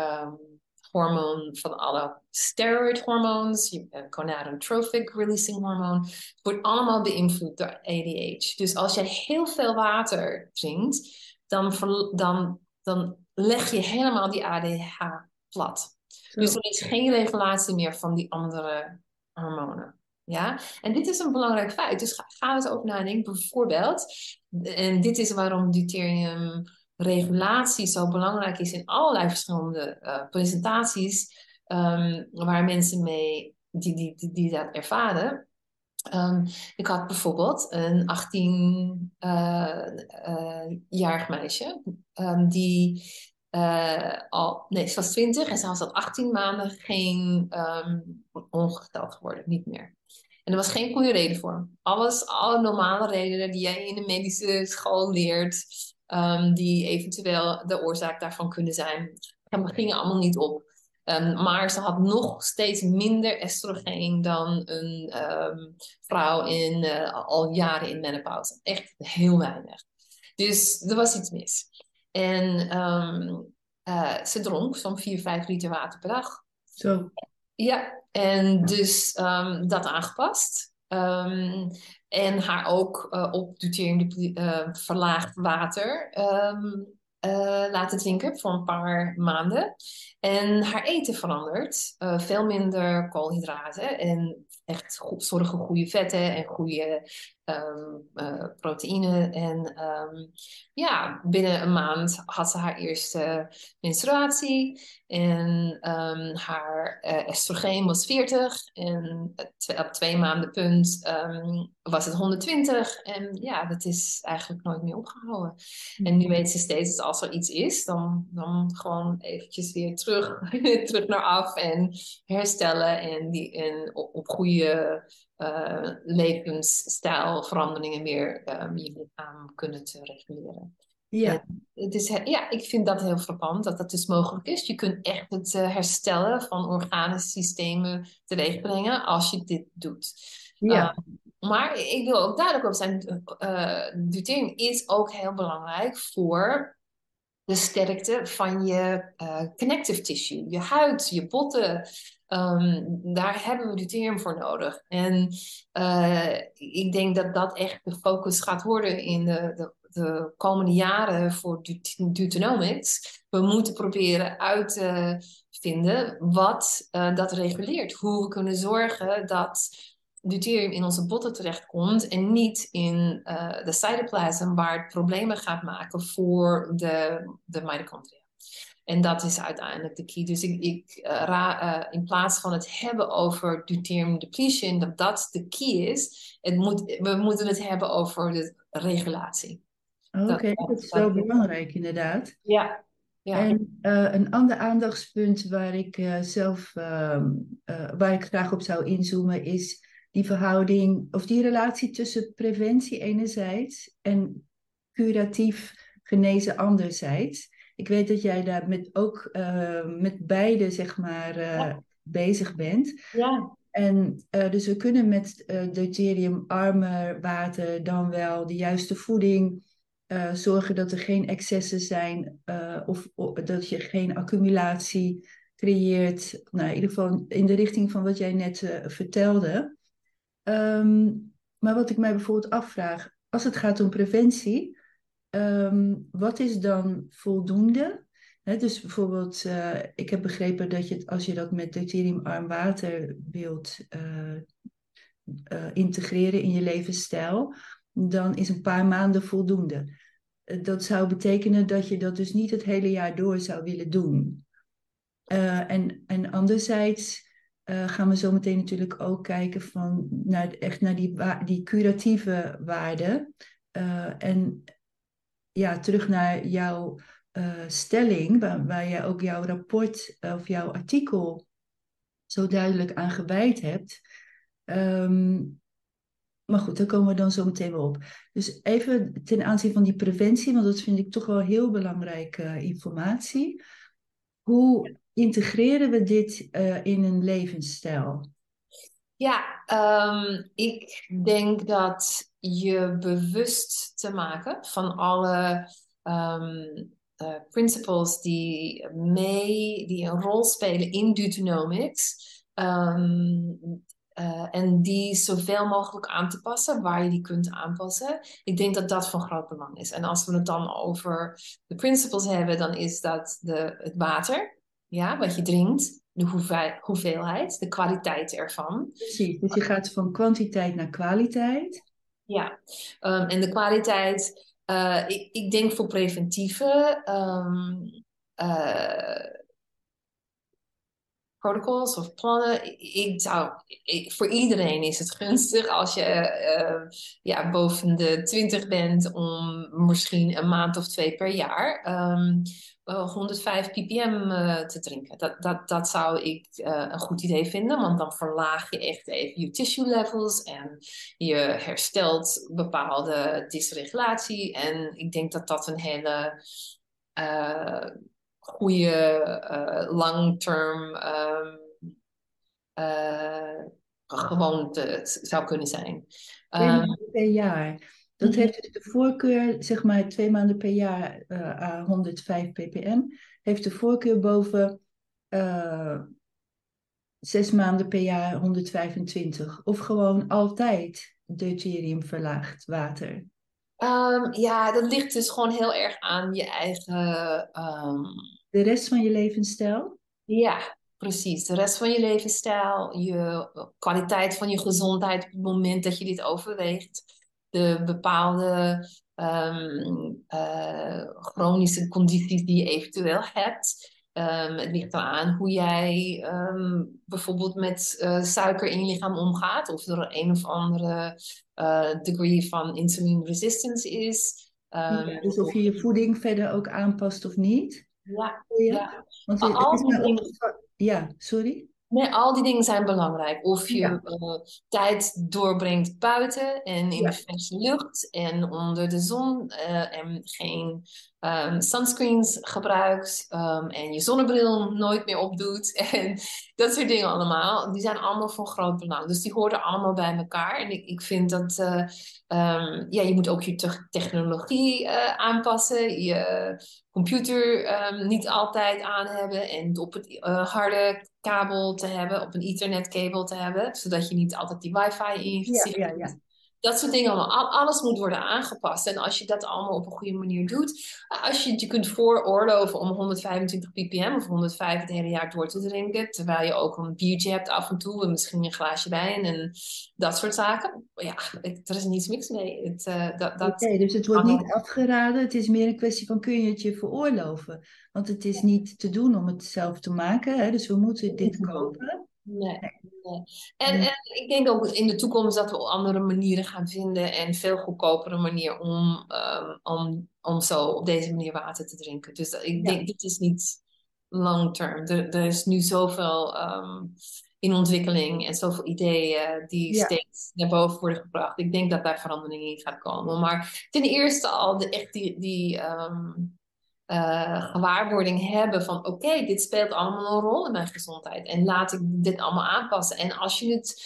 hormoon van alle steroid hormoons, gonadotrophic releasing hormoon, wordt allemaal beïnvloed door ADH. Dus als je heel veel water drinkt, dan, dan, dan leg je helemaal die ADH plat. Dus er is geen regulatie meer van die andere hormonen. Ja, en dit is een belangrijk feit. Dus ga, ga eens over nadenken. Bijvoorbeeld, en dit is waarom deuterium regulatie zo belangrijk is in allerlei verschillende uh, presentaties um, waar mensen mee die, die, die, dat ervaren. Um, ik had bijvoorbeeld een 18-jarig uh, uh, meisje um, die al, nee, ze was 20 en ze was al 18 maanden geen ongesteld geworden, niet meer. En er was geen goede reden voor. Alles, alle normale redenen die jij in de medische school leert, um, die eventueel de oorzaak daarvan kunnen zijn, gingen allemaal niet op. Um, maar ze had nog steeds minder estrogeen dan een um, vrouw in, uh, al jaren in menopauze. Echt heel weinig. Dus er was iets mis. En um, uh, ze dronk zo'n 4, 5 liter water per dag. Zo. Ja, en dus dat aangepast. En haar ook uh, op deuterium uh, verlaagd water um, uh, laten drinken voor een paar maanden. En haar eten verandert. veel minder koolhydraten en echt goed, zorgen goede vetten en goede um, uh, proteïne. En um, ja, binnen een maand had ze haar eerste menstruatie. En um, haar uh, estrogeen was 40. En op twee maanden punt was het 120. En ja, dat is eigenlijk nooit meer opgehouden. En nu mhm. weet ze steeds dat als er iets is, dan, dan gewoon eventjes weer terug, terug naar af en herstellen. En, die, en op, op goede uh, levensstijlveranderingen meer um, je lichaam kunnen te reguleren. Ja. het is, ja, ik vind dat heel frappant dat dat dus mogelijk is. Je kunt echt het uh, herstellen van organen, systemen teweeg brengen als je dit doet. Ja. Uh, maar ik wil ook duidelijk op zijn, uh, deuterium is ook heel belangrijk voor de sterkte van je uh, connective tissue, je huid, je botten. Um, daar hebben we deuterium voor nodig. En uh, ik denk dat dat echt de focus gaat worden in de, de, de komende jaren voor deuteronomics. We moeten proberen uit te vinden wat uh, dat reguleert. Hoe we kunnen zorgen dat deuterium in onze botten terechtkomt en niet in uh, de cytoplasm waar het problemen gaat maken voor de, de mitochondria. En dat is uiteindelijk de key. Dus ik, ik uh, ra, uh, in plaats van het hebben over deuterium depletion, dat dat de key is, het moet, we moeten het hebben over de regulatie. Oké, okay, dat, dat, is wel belangrijk inderdaad. Ja. ja. En uh, een ander aandachtspunt waar ik zelf ehm, waar ik graag op zou inzoomen is die verhouding of die relatie tussen preventie enerzijds en curatief genezen anderzijds. Ik weet dat jij daar met, ook uh, met beide zeg maar, uh, ja. bezig bent. Ja. En uh, dus we kunnen met deuterium armer water dan wel de juiste voeding zorgen dat er geen excessen zijn of, of, dat je geen accumulatie creëert. Nou, in ieder geval in de richting van wat jij net vertelde. Um, maar wat ik mij bijvoorbeeld afvraag, als het gaat om preventie, um, wat is dan voldoende? Dus bijvoorbeeld, uh, ik heb begrepen dat je als je dat met deuteriumarm water wilt uh, uh, integreren in je levensstijl, dan is een paar maanden voldoende. dat zou betekenen dat je dat dus niet het hele jaar door zou willen doen. en, en anderzijds gaan we zo meteen natuurlijk ook kijken van naar, echt naar die, die curatieve waarde. En ja, terug naar jouw uh, stelling, waar, waar je ook jouw rapport of jouw artikel zo duidelijk aan gewijd hebt. Um, maar goed, daar komen we dan zo meteen wel op. Dus even ten aanzien van die preventie, want dat vind ik toch wel heel belangrijke informatie. Hoe integreren we dit in een levensstijl? Ja, um, ik denk dat je bewust te maken van alle um, uh, principles die mee, die een rol spelen in Deuteronomics. Um, uh, en die zoveel mogelijk aan te passen, waar je die kunt aanpassen. Ik denk dat dat van groot belang is. En als we het dan over de principles hebben, dan is dat de, het water ja, wat je drinkt, de hoeveelheid, de kwaliteit ervan. Precies, dus je gaat van kwantiteit naar kwaliteit. Ja, um, en de kwaliteit, uh, ik, ik, denk voor preventieve um, uh, protocols of plannen. Ik zou, voor iedereen is het gunstig als je uh, ja, boven de 20 bent om misschien een maand of twee per jaar. Um, 105 ppm uh, te drinken. Dat, dat, dat zou ik uh, een goed idee vinden, want dan verlaag je echt even je tissue levels en je herstelt bepaalde dysregulatie. En ik denk dat dat een hele goede long-term um, gewoonte zou kunnen zijn. Per jaar. Dat mhm. heeft de voorkeur, zeg maar twee maanden per jaar uh, à 105 ppm, heeft de voorkeur boven uh, zes maanden per jaar 125. Of gewoon altijd deuterium verlaagd water. Um, ja, dat ligt dus gewoon heel erg aan je eigen. Um... De rest van je levensstijl? Ja, precies. De rest van je levensstijl, je kwaliteit van je gezondheid op het moment dat je dit overweegt de bepaalde um, uh, chronische condities die je eventueel hebt. Um, het ligt aan hoe jij um, bijvoorbeeld met uh, suiker in je lichaam omgaat, of er een of andere uh, degree van insulin resistance is. Ja, dus of je je voeding verder ook aanpast of niet. Ja, ja. Want het, het is dingen... Ja, sorry? Nee, al die dingen zijn belangrijk. Of je ja. uh, tijd doorbrengt buiten en in ja. de frisse lucht en onder de zon uh, en geen um, sunscreens gebruikt um, en je zonnebril nooit meer opdoet. En dat soort dingen allemaal. Die zijn allemaal van groot belang. Dus die horen allemaal bij elkaar. En ik, ik vind dat uh, um, ja, je moet ook je technologie uh, aanpassen. Je computer niet altijd aan hebben. En op het uh, harde kabel te hebben, op een ethernetkabel te hebben. Zodat je niet altijd die wifi in je ja, ja, ja dat soort dingen allemaal. Alles moet worden aangepast. En als je dat allemaal op een goede manier doet, als je je kunt vooroorloven om 125 ppm of 105 het hele jaar door te drinken, terwijl je ook een biertje hebt af en toe en misschien een glaasje wijn en dat soort zaken. Ja, er is niets mis mee. Het, uh, dat, dat... Okay, dus het wordt niet afgeraden. Het is meer een kwestie van kun je het je veroorloven. Want het is niet te doen om het zelf te maken. Hè? Dus we moeten dit kopen. Nee. En, en, ik denk ook in de toekomst dat we andere manieren gaan vinden en veel goedkopere manier om, um, om, om zo op deze manier water te drinken. Dus ik denk, dit is niet long term. Er, er is nu zoveel um, in ontwikkeling en zoveel ideeën die steeds naar boven worden gebracht. Ik denk dat daar verandering in gaat komen. Maar ten eerste al de, echt die, die um, uh, gewaarwording hebben van oké, dit speelt allemaal een rol in mijn gezondheid en laat ik dit allemaal aanpassen. En als je het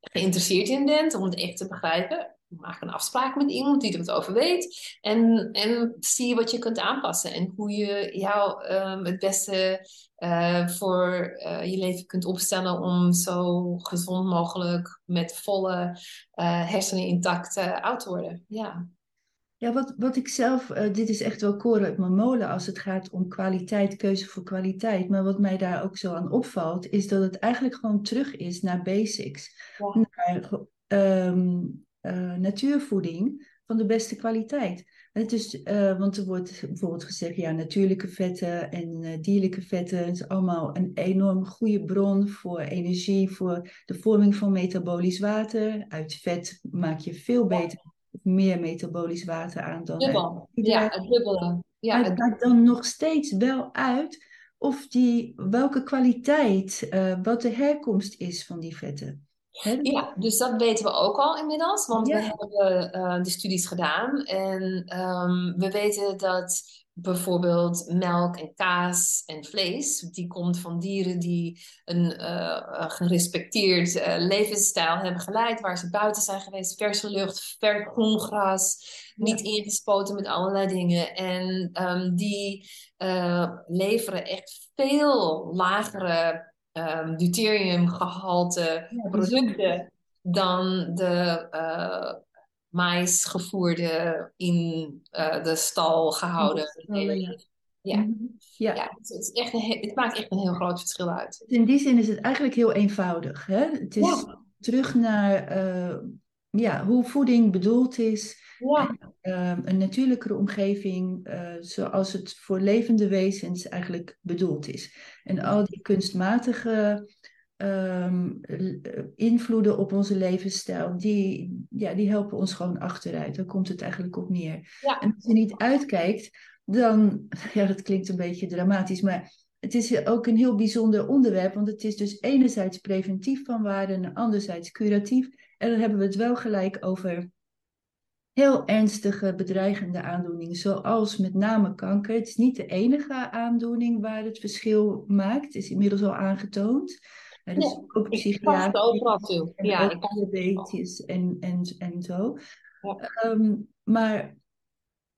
geïnteresseerd in bent om het echt te begrijpen, maak een afspraak met iemand die er wat over weet en, en zie wat je kunt aanpassen en hoe je jou um, het beste uh, voor uh, je leven kunt opstellen om zo gezond mogelijk met volle hersenen intact oud te worden. Ja. Ja, wat, wat ik zelf, uh, dit is echt wel koren uit mijn molen als het gaat om kwaliteit, keuze voor kwaliteit. Maar wat mij daar ook zo aan opvalt, is dat het eigenlijk gewoon terug is naar basics. Naar um, uh, natuurvoeding van de beste kwaliteit. En het is, uh, want er wordt bijvoorbeeld gezegd, ja, natuurlijke vetten en dierlijke vetten is allemaal een enorm goede bron voor energie, voor de vorming van metabolisch water. Uit vet maak je veel beter meer metabolisch water aan dan. Dubbel. Ja, het dubbele. Ja, het maakt dan nog steeds wel uit of die, welke kwaliteit, uh, wat de herkomst is van die vetten. Ja, dus dat weten we ook al inmiddels, want we hebben uh, de studies gedaan en um, we weten dat bijvoorbeeld melk en kaas en vlees. Die komt van dieren die een uh, gerespecteerd uh, levensstijl hebben geleid, waar ze buiten zijn geweest, verse lucht, ver groen gras, niet ingespoten met allerlei dingen. En um, die uh, leveren echt veel lagere um, deuteriumgehalte ja, producten dan de mais gevoerde, in uh, de stal gehouden. Ja. Ja. Mhm. ja. ja het, is echt een, het maakt echt een heel groot verschil uit. In die zin is het eigenlijk heel eenvoudig. Hè? Het is terug naar uh, ja, hoe voeding bedoeld is. Ja. Uh, een natuurlijkere omgeving uh, zoals het voor levende wezens eigenlijk bedoeld is. En al die kunstmatige um, invloeden op onze levensstijl, die, ja, die helpen ons gewoon achteruit. Daar komt het eigenlijk op neer. Ja. En als je niet uitkijkt, dan, ja, dat klinkt een beetje dramatisch, maar het is ook een heel bijzonder onderwerp, want het is dus enerzijds preventief van waarde en anderzijds curatief. En dan hebben we het wel gelijk over heel ernstige bedreigende aandoeningen, zoals met name kanker. Het is niet de enige aandoening waar het verschil maakt, is inmiddels al aangetoond. Ja, dus ja, ook. En ja, ook diabetes en, en, en zo. Ja. Um, maar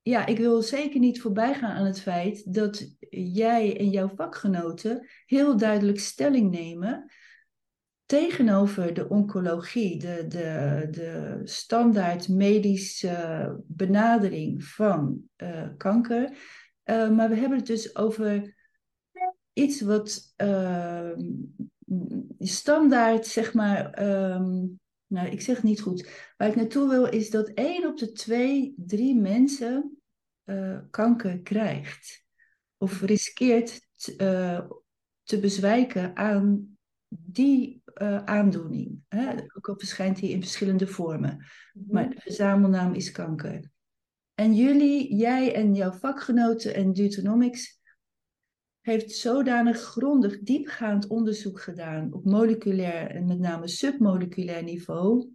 ja, ik wil zeker niet voorbij gaan aan het feit dat jij en jouw vakgenoten heel duidelijk stelling nemen tegenover de oncologie, de, de, de standaard medische benadering van uh, kanker. Uh, maar we hebben het dus over iets wat uh, standaard, zeg maar, um, nou, ik zeg het niet goed. Waar ik naartoe wil is dat één op de twee, drie mensen uh, kanker krijgt. Of riskeert uh, te bezwijken aan die uh, aandoening. Hè? Ook al verschijnt die in verschillende vormen. Mhm. Maar de verzamelnaam is kanker. En jullie, jij en jouw vakgenoten en Deuteronomics heeft zodanig grondig diepgaand onderzoek gedaan op moleculair en met name submoleculair niveau,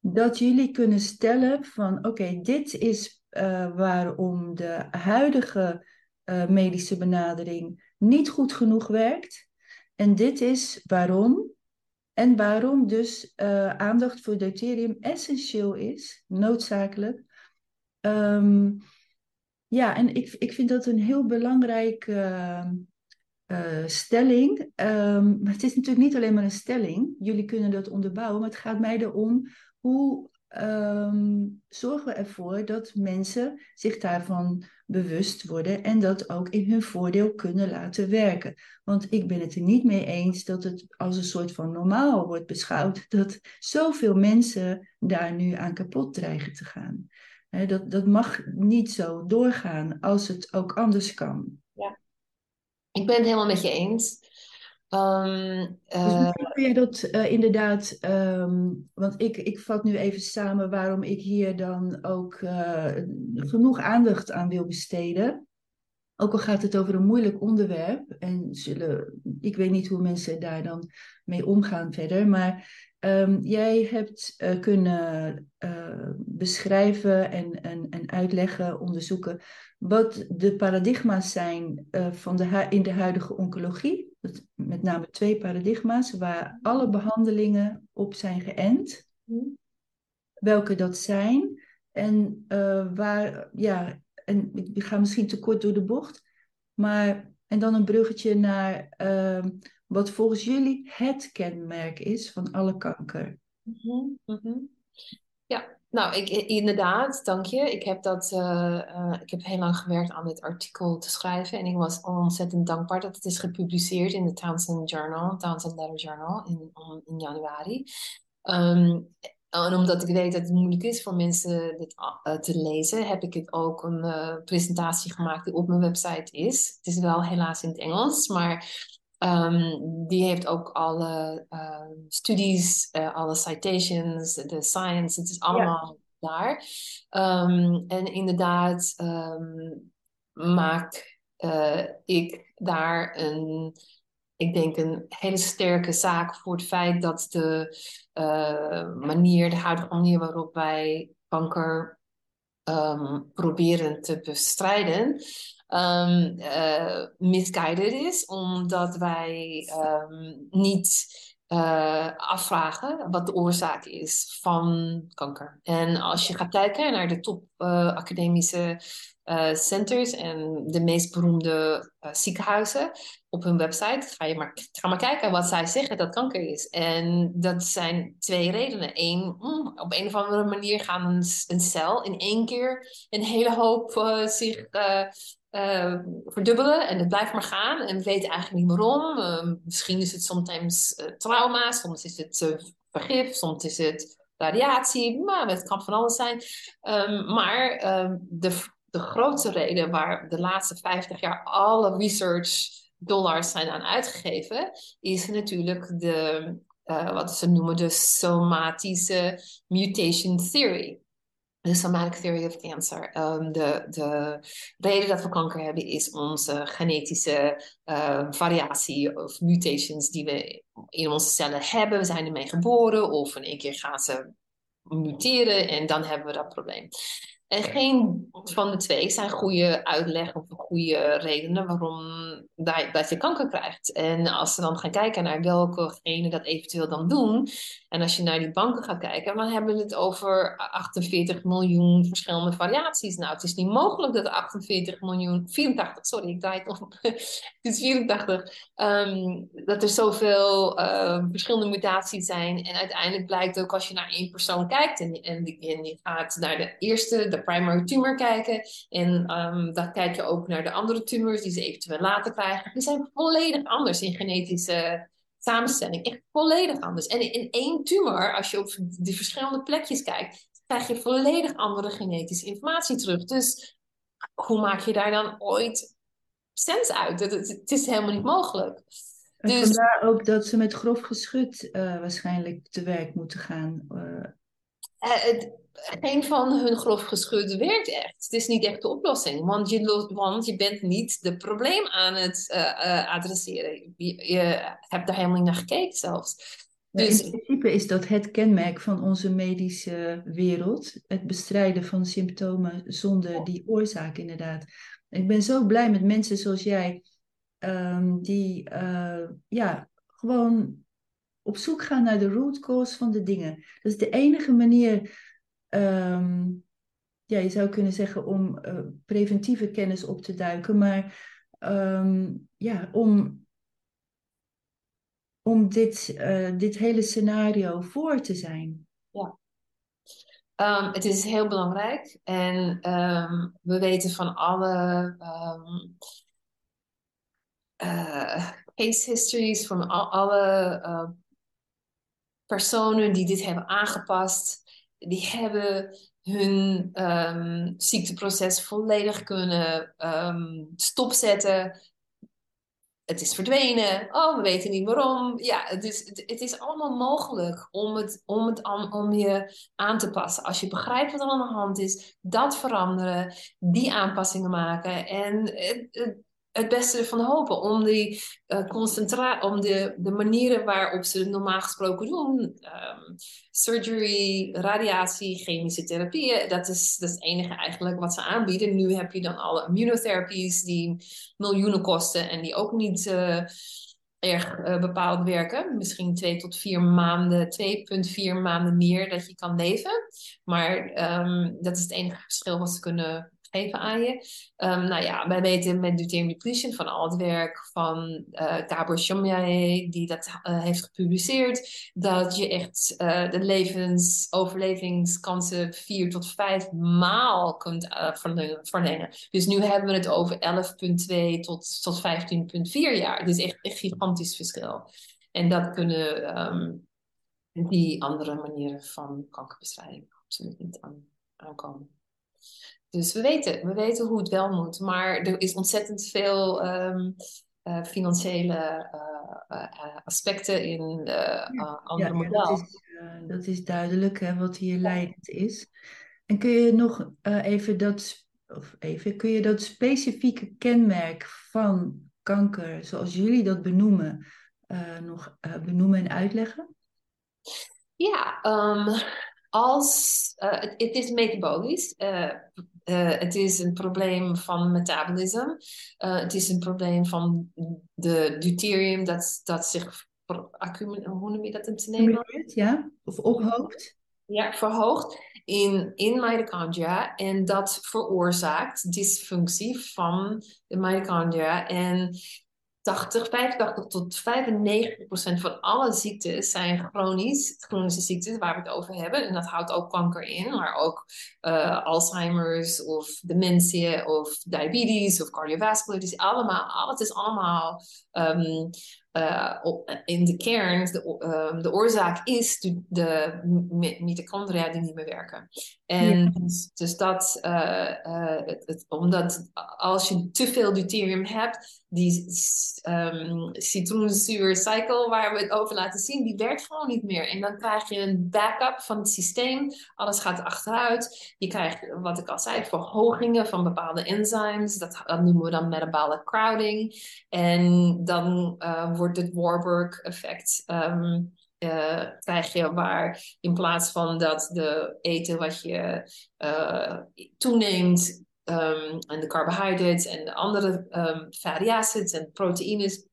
dat jullie kunnen stellen van oké, dit is uh, waarom de huidige uh, medische benadering niet goed genoeg werkt. En dit is waarom. En waarom dus uh, aandacht voor deuterium essentieel is, noodzakelijk. Um, ja, en ik, ik vind dat een heel belangrijke uh, stelling. Um, maar het is natuurlijk niet alleen maar een stelling. Jullie kunnen dat onderbouwen, maar het gaat mij erom hoe um, zorgen we ervoor dat mensen zich daarvan bewust worden en dat ook in hun voordeel kunnen laten werken. Want ik ben het er niet mee eens dat het als een soort van normaal wordt beschouwd dat zoveel mensen daar nu aan kapot dreigen te gaan. Dat, dat mag niet zo doorgaan als het ook anders kan. Ja, ik ben het helemaal met je eens. Um, dus kun je dat uh, inderdaad, um, want ik, ik vat nu even samen waarom ik hier dan ook uh, genoeg aandacht aan wil besteden. Ook al gaat het over een moeilijk onderwerp en zullen, ik weet niet hoe mensen daar dan mee omgaan verder, maar um, jij hebt uh, kunnen beschrijven en, en, en uitleggen, onderzoeken wat de paradigma's zijn van de, in de huidige oncologie met name twee paradigma's waar alle behandelingen op zijn geënt. Welke dat zijn en waar, ja, en ik ga misschien te kort door de bocht, maar en dan een bruggetje naar uh, wat volgens jullie het kenmerk is van alle kanker. Mm -hmm. Ja, nou, ik, inderdaad, dank je. Ik heb, dat, uh, uh, ik heb heel lang gewerkt aan dit artikel te schrijven. En ik was ontzettend dankbaar dat het is gepubliceerd in de Townsend Journal, Townsend Letter Journal, in, in januari. Um, en omdat ik weet dat het moeilijk is voor mensen dit uh, te lezen, heb ik het ook een presentatie gemaakt die op mijn website is. Het is wel helaas in het Engels, maar Um, die heeft ook alle uh, studies, uh, alle citations, de science, het is allemaal ja. daar. Um, en inderdaad um, maak ik daar een, ik denk een hele sterke zaak voor het feit dat de manier, de huidige manier waarop wij kanker proberen te bestrijden, um, misguided is, omdat wij um, niet uh, afvragen wat de oorzaak is van kanker. En als je gaat kijken naar de top academische centers en de meest beroemde ziekenhuizen op hun website, ga je maar, ga maar kijken wat zij zeggen dat kanker is. En dat zijn twee redenen. Eén, mm, op een of andere manier gaan een, een cel in één keer een hele hoop zich verdubbelen en het blijft maar gaan. En we weten eigenlijk niet waarom. Misschien is het soms trauma, soms is het vergif, soms is het radiatie. Maar het kan van alles zijn. Um, maar ehm, de, de grootste reden waar de laatste 50 jaar alle research dollars zijn aan uitgegeven, is natuurlijk de, wat ze noemen de somatische mutation theory de somatic theory of cancer. Um, de, de reden dat we kanker hebben is onze genetische uh, variatie of mutations die we in onze cellen hebben. We zijn ermee geboren of in één keer gaan ze muteren en dan hebben we dat probleem. En geen van de twee zijn goede uitleg of goede redenen waarom dat je kanker krijgt. En als we dan gaan kijken naar welke genen dat eventueel dan doen. En als je naar die banken gaat kijken, dan hebben we het over 48 miljoen verschillende variaties. Nou, het is niet mogelijk dat 48 miljoen, 84, sorry, ik draai het het is 84. Um, dat er zoveel uh, verschillende mutaties zijn. En uiteindelijk blijkt ook als je naar één persoon kijkt en, en, en gaat naar de eerste, de primary tumor kijken. En um, dan kijk je ook naar de andere tumors die ze eventueel later krijgen. Die zijn volledig anders in genetische samenstelling. Echt volledig anders. En in één tumor, als je op die verschillende plekjes kijkt, krijg je volledig andere genetische informatie terug. Dus hoe maak je daar dan ooit sens uit? Het, het, is helemaal niet mogelijk. En dus, vandaar ook dat ze met grof geschut uh, waarschijnlijk te werk moeten gaan. Uh... Uh, geen van hun grof geschud werkt echt. Het is niet echt de oplossing, want je, want je bent niet de probleem aan het uh, uh, adresseren. Je, je, hebt daar helemaal niet naar gekeken zelfs. Dus... In principe is dat het kenmerk van onze medische wereld. Het bestrijden van symptomen zonder die oorzaak inderdaad. Ik ben zo blij met mensen zoals jij ehm, die eh, ja, gewoon op zoek gaan naar de root cause van de dingen. Dat is de enige manier, ehm, ja, je zou kunnen zeggen, om uh, preventieve kennis op te duiken, maar ehm, ja, om, om dit, uh, dit hele scenario voor te zijn. Ja. Um, het is heel belangrijk en we weten van alle uh, case histories, van al, alle personen die dit hebben aangepast, die hebben hun um, ziekteproces volledig kunnen um, stopzetten. Het is verdwenen. Oh, we weten niet waarom. Ja, het is, het, is allemaal mogelijk om, het, om, het om je aan te passen. Als je begrijpt wat er aan de hand is, dat veranderen, die aanpassingen maken. En het beste ervan hopen. Om, die, uh, om de, de manieren waarop ze het normaal gesproken doen. Um, surgery, radiatie, chemische therapieën. Dat is, dat is het enige eigenlijk wat ze aanbieden. Nu heb je dan alle immunotherapies die miljoenen kosten. En die ook niet uh, erg uh, bepaald werken. Misschien twee tot vier maanden, 2,4 maanden meer dat je kan leven. Maar um, dat is het enige verschil wat ze kunnen geven aan je. Um, nou ja, wij weten met deuterium depletion van al het werk van uh, Gabor Chomyaye, die dat uh, heeft gepubliceerd, dat je echt uh, de levens, overlevingskansen vier tot vijf maal kunt verlengen. Dus nu hebben we het over 11,2 tot, tot 15,4 jaar. Is echt een gigantisch verschil. En dat kunnen um, die andere manieren van kankerbestrijding absoluut niet aan, aankomen. Dus we weten, we weten hoe het wel moet. Maar er is ontzettend veel um, uh, financiële uh, uh, aspecten in de andere ja, model. Dat is, dat is duidelijk hè, wat hier leidend is. En kun je nog even dat, of even, kun je dat specifieke kenmerk van kanker, zoals jullie dat benoemen, nog benoemen en uitleggen? Ja, um, als het, het is metabolisch. Uh, het is een probleem van metabolisme. Het is een probleem van de deuterium dat, dat zich hoe noem je dat in het Nederlands? Ja, of ophoopt. Ja, verhoogt in, in mitochondria en dat veroorzaakt dysfunctie van de mitochondria. En 80, 85 tot 95 procent van alle ziektes zijn chronisch, chronische ziektes waar we het over hebben. En dat houdt ook kanker in, maar ook uh, Alzheimer's of dementie of diabetes of cardiovascular. Dus allemaal, alles is allemaal um, uh, in de kern, de, um, de oorzaak is de, de mitochondria die niet meer werken. En dus, dus, dat, uh, het, het, omdat als je te veel deuterium hebt, die um, citroenzuurcycle waar we het over laten zien, die werkt gewoon niet meer. En dan krijg je een backup van het systeem. Alles gaat achteruit. Je krijgt, wat ik al zei, verhogingen van bepaalde enzymes. Dat, dat noemen we dan metabolic crowding. En dan uh, wordt het Warburg-effect. Um, uh, krijg je waar in plaats van dat de eten wat je uh, toeneemt um, en de carbohydrates en de andere um, fatty acids en proteïnes,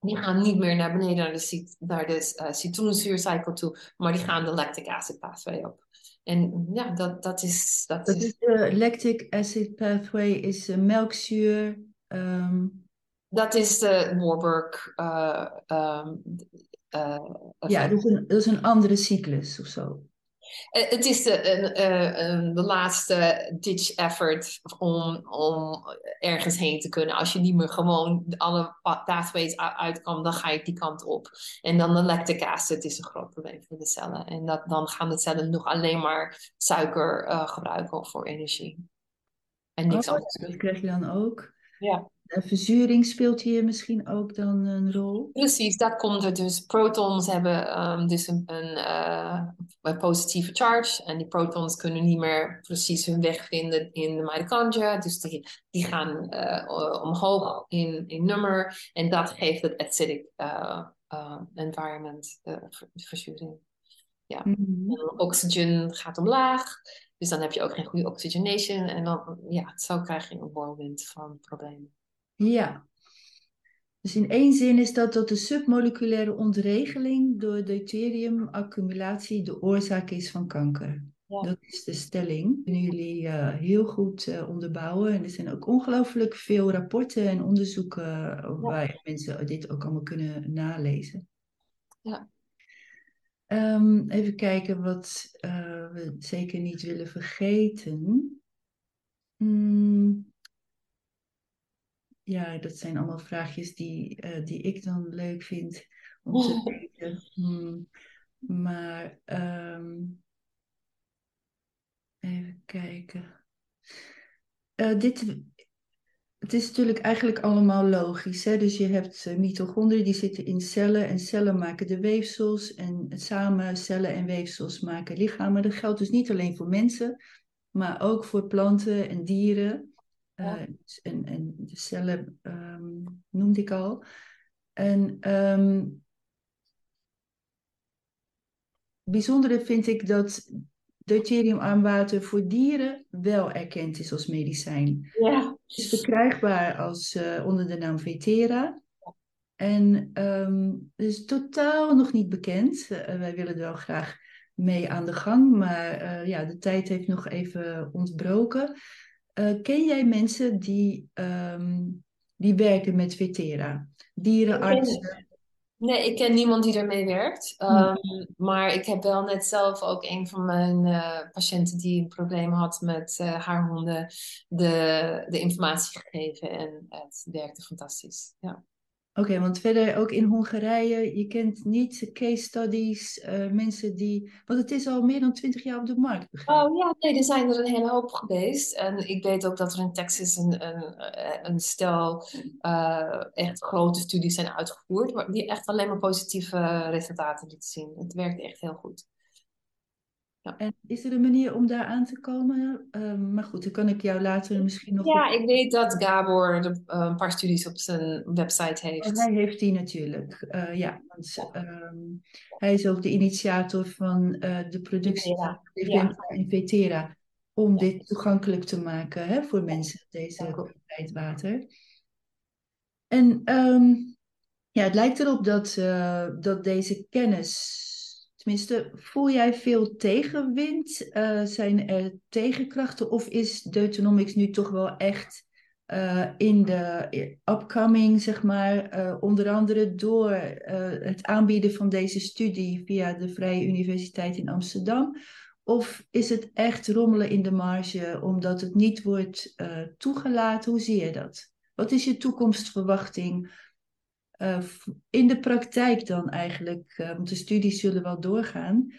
die gaan niet meer naar beneden naar de, naar de uh, citroenzuurcycle toe, maar die gaan de lactic acid pathway op. En ja, dat, dat is... Dat, dat is de lactic acid pathway, is melkzuur... Um... Dat is de Warburg... Uh, um, uh, ja, dat is, een, dat is een andere cyclus of zo. Eh, het is de, een, de laatste ditch effort om, om ergens heen te kunnen. Als je niet meer gewoon alle pathways uit kan, dan ga je die kant op. En dan de lactic acid is een groot probleem voor de cellen. En dat, dan gaan de cellen nog alleen maar suiker uh, gebruiken voor energie. En niks oh, anders. Dat krijg je dan ook. Ja. De verzuring speelt hier misschien ook dan een rol? Precies, dat komt er dus. Protons hebben um, dus een, een, uh, een, positieve charge. En die protons kunnen niet meer precies hun weg vinden in de mitochondria. Dus die, die gaan uh, omhoog in, in nummer. En dat geeft het acidic uh, environment, de verzuring. Ja. Mm -hmm. Oxygen gaat omlaag. Dus dan heb je ook geen goede oxygenation. En dan, ja, zo krijg je een whirlwind van problemen. Ja. Dus in één zin is dat dat de submoleculaire ontregeling door deuteriumaccumulatie de oorzaak is van kanker. Ja. Dat is de stelling. Kunnen jullie uh, heel goed uh, onderbouwen. En er zijn ook ongelooflijk veel rapporten en onderzoeken ja. waar mensen dit ook allemaal kunnen nalezen. Ja. Um, even kijken wat uh, we zeker niet willen vergeten. Mm. Ja, dat zijn allemaal vraagjes die, die ik dan leuk vind om te weten. Mm. Maar um, Even kijken. Uh, dit, het is natuurlijk eigenlijk allemaal logisch. Hè? Dus je hebt uh, mitochondriën die zitten in cellen en cellen maken de weefsels. En samen cellen en weefsels maken lichamen. Dat geldt dus niet alleen voor mensen, maar ook voor planten en dieren. Uh, en, en de cellen um, noemde ik al. En um, bijzondere vind ik dat deuteriumarm water voor dieren wel erkend is als medicijn. Ja. Het is verkrijgbaar als, uh, onder de naam Vetera. En um, het is totaal nog niet bekend. Uh, wij willen er wel graag mee aan de gang, maar uh, ja, de tijd heeft nog even ontbroken. Ken jij mensen die, um, die werken met Vetera? Dierenartsen? Nee, ik ken niemand die ermee werkt. Um, maar ik heb wel net zelf ook een van mijn uh, patiënten die een probleem had met uh, haar honden de, de informatie gegeven. En het werkte fantastisch. Ja. Oké, want verder ook in Hongarije, je kent niet case studies, uh, mensen die. Want het is al meer dan twintig jaar op de markt. Oh ja, nee, er zijn er een hele hoop geweest. En ik weet ook dat er in Texas een, een, een stel uh, echt grote studies zijn uitgevoerd, die echt alleen maar positieve resultaten lieten zien. Het werkt echt heel goed. Ja. En is er een manier om daar aan te komen? Uh, maar goed, dan kan ik jou later misschien nog... Ja, op... ik weet dat Gabor de, uh, een paar studies op zijn website heeft. En hij heeft die natuurlijk, uh, ja. Want um, hij is ook de initiator van de productie van en Vetera. Om ja. dit toegankelijk te maken hè, voor mensen, deze kwaliteit water. En um, ja, het lijkt erop dat, dat deze kennis Tenminste, voel jij veel tegenwind? Uh, zijn er tegenkrachten? Of is Deuteronomics nu toch wel echt uh, in de upcoming, zeg maar, uh, onder andere door het aanbieden van deze studie via de Vrije Universiteit in Amsterdam? Of is het echt rommelen in de marge omdat het niet wordt toegelaten? Hoe zie je dat? Wat is je toekomstverwachting? Uh, in de praktijk dan eigenlijk? Uh, want de studies zullen wel doorgaan.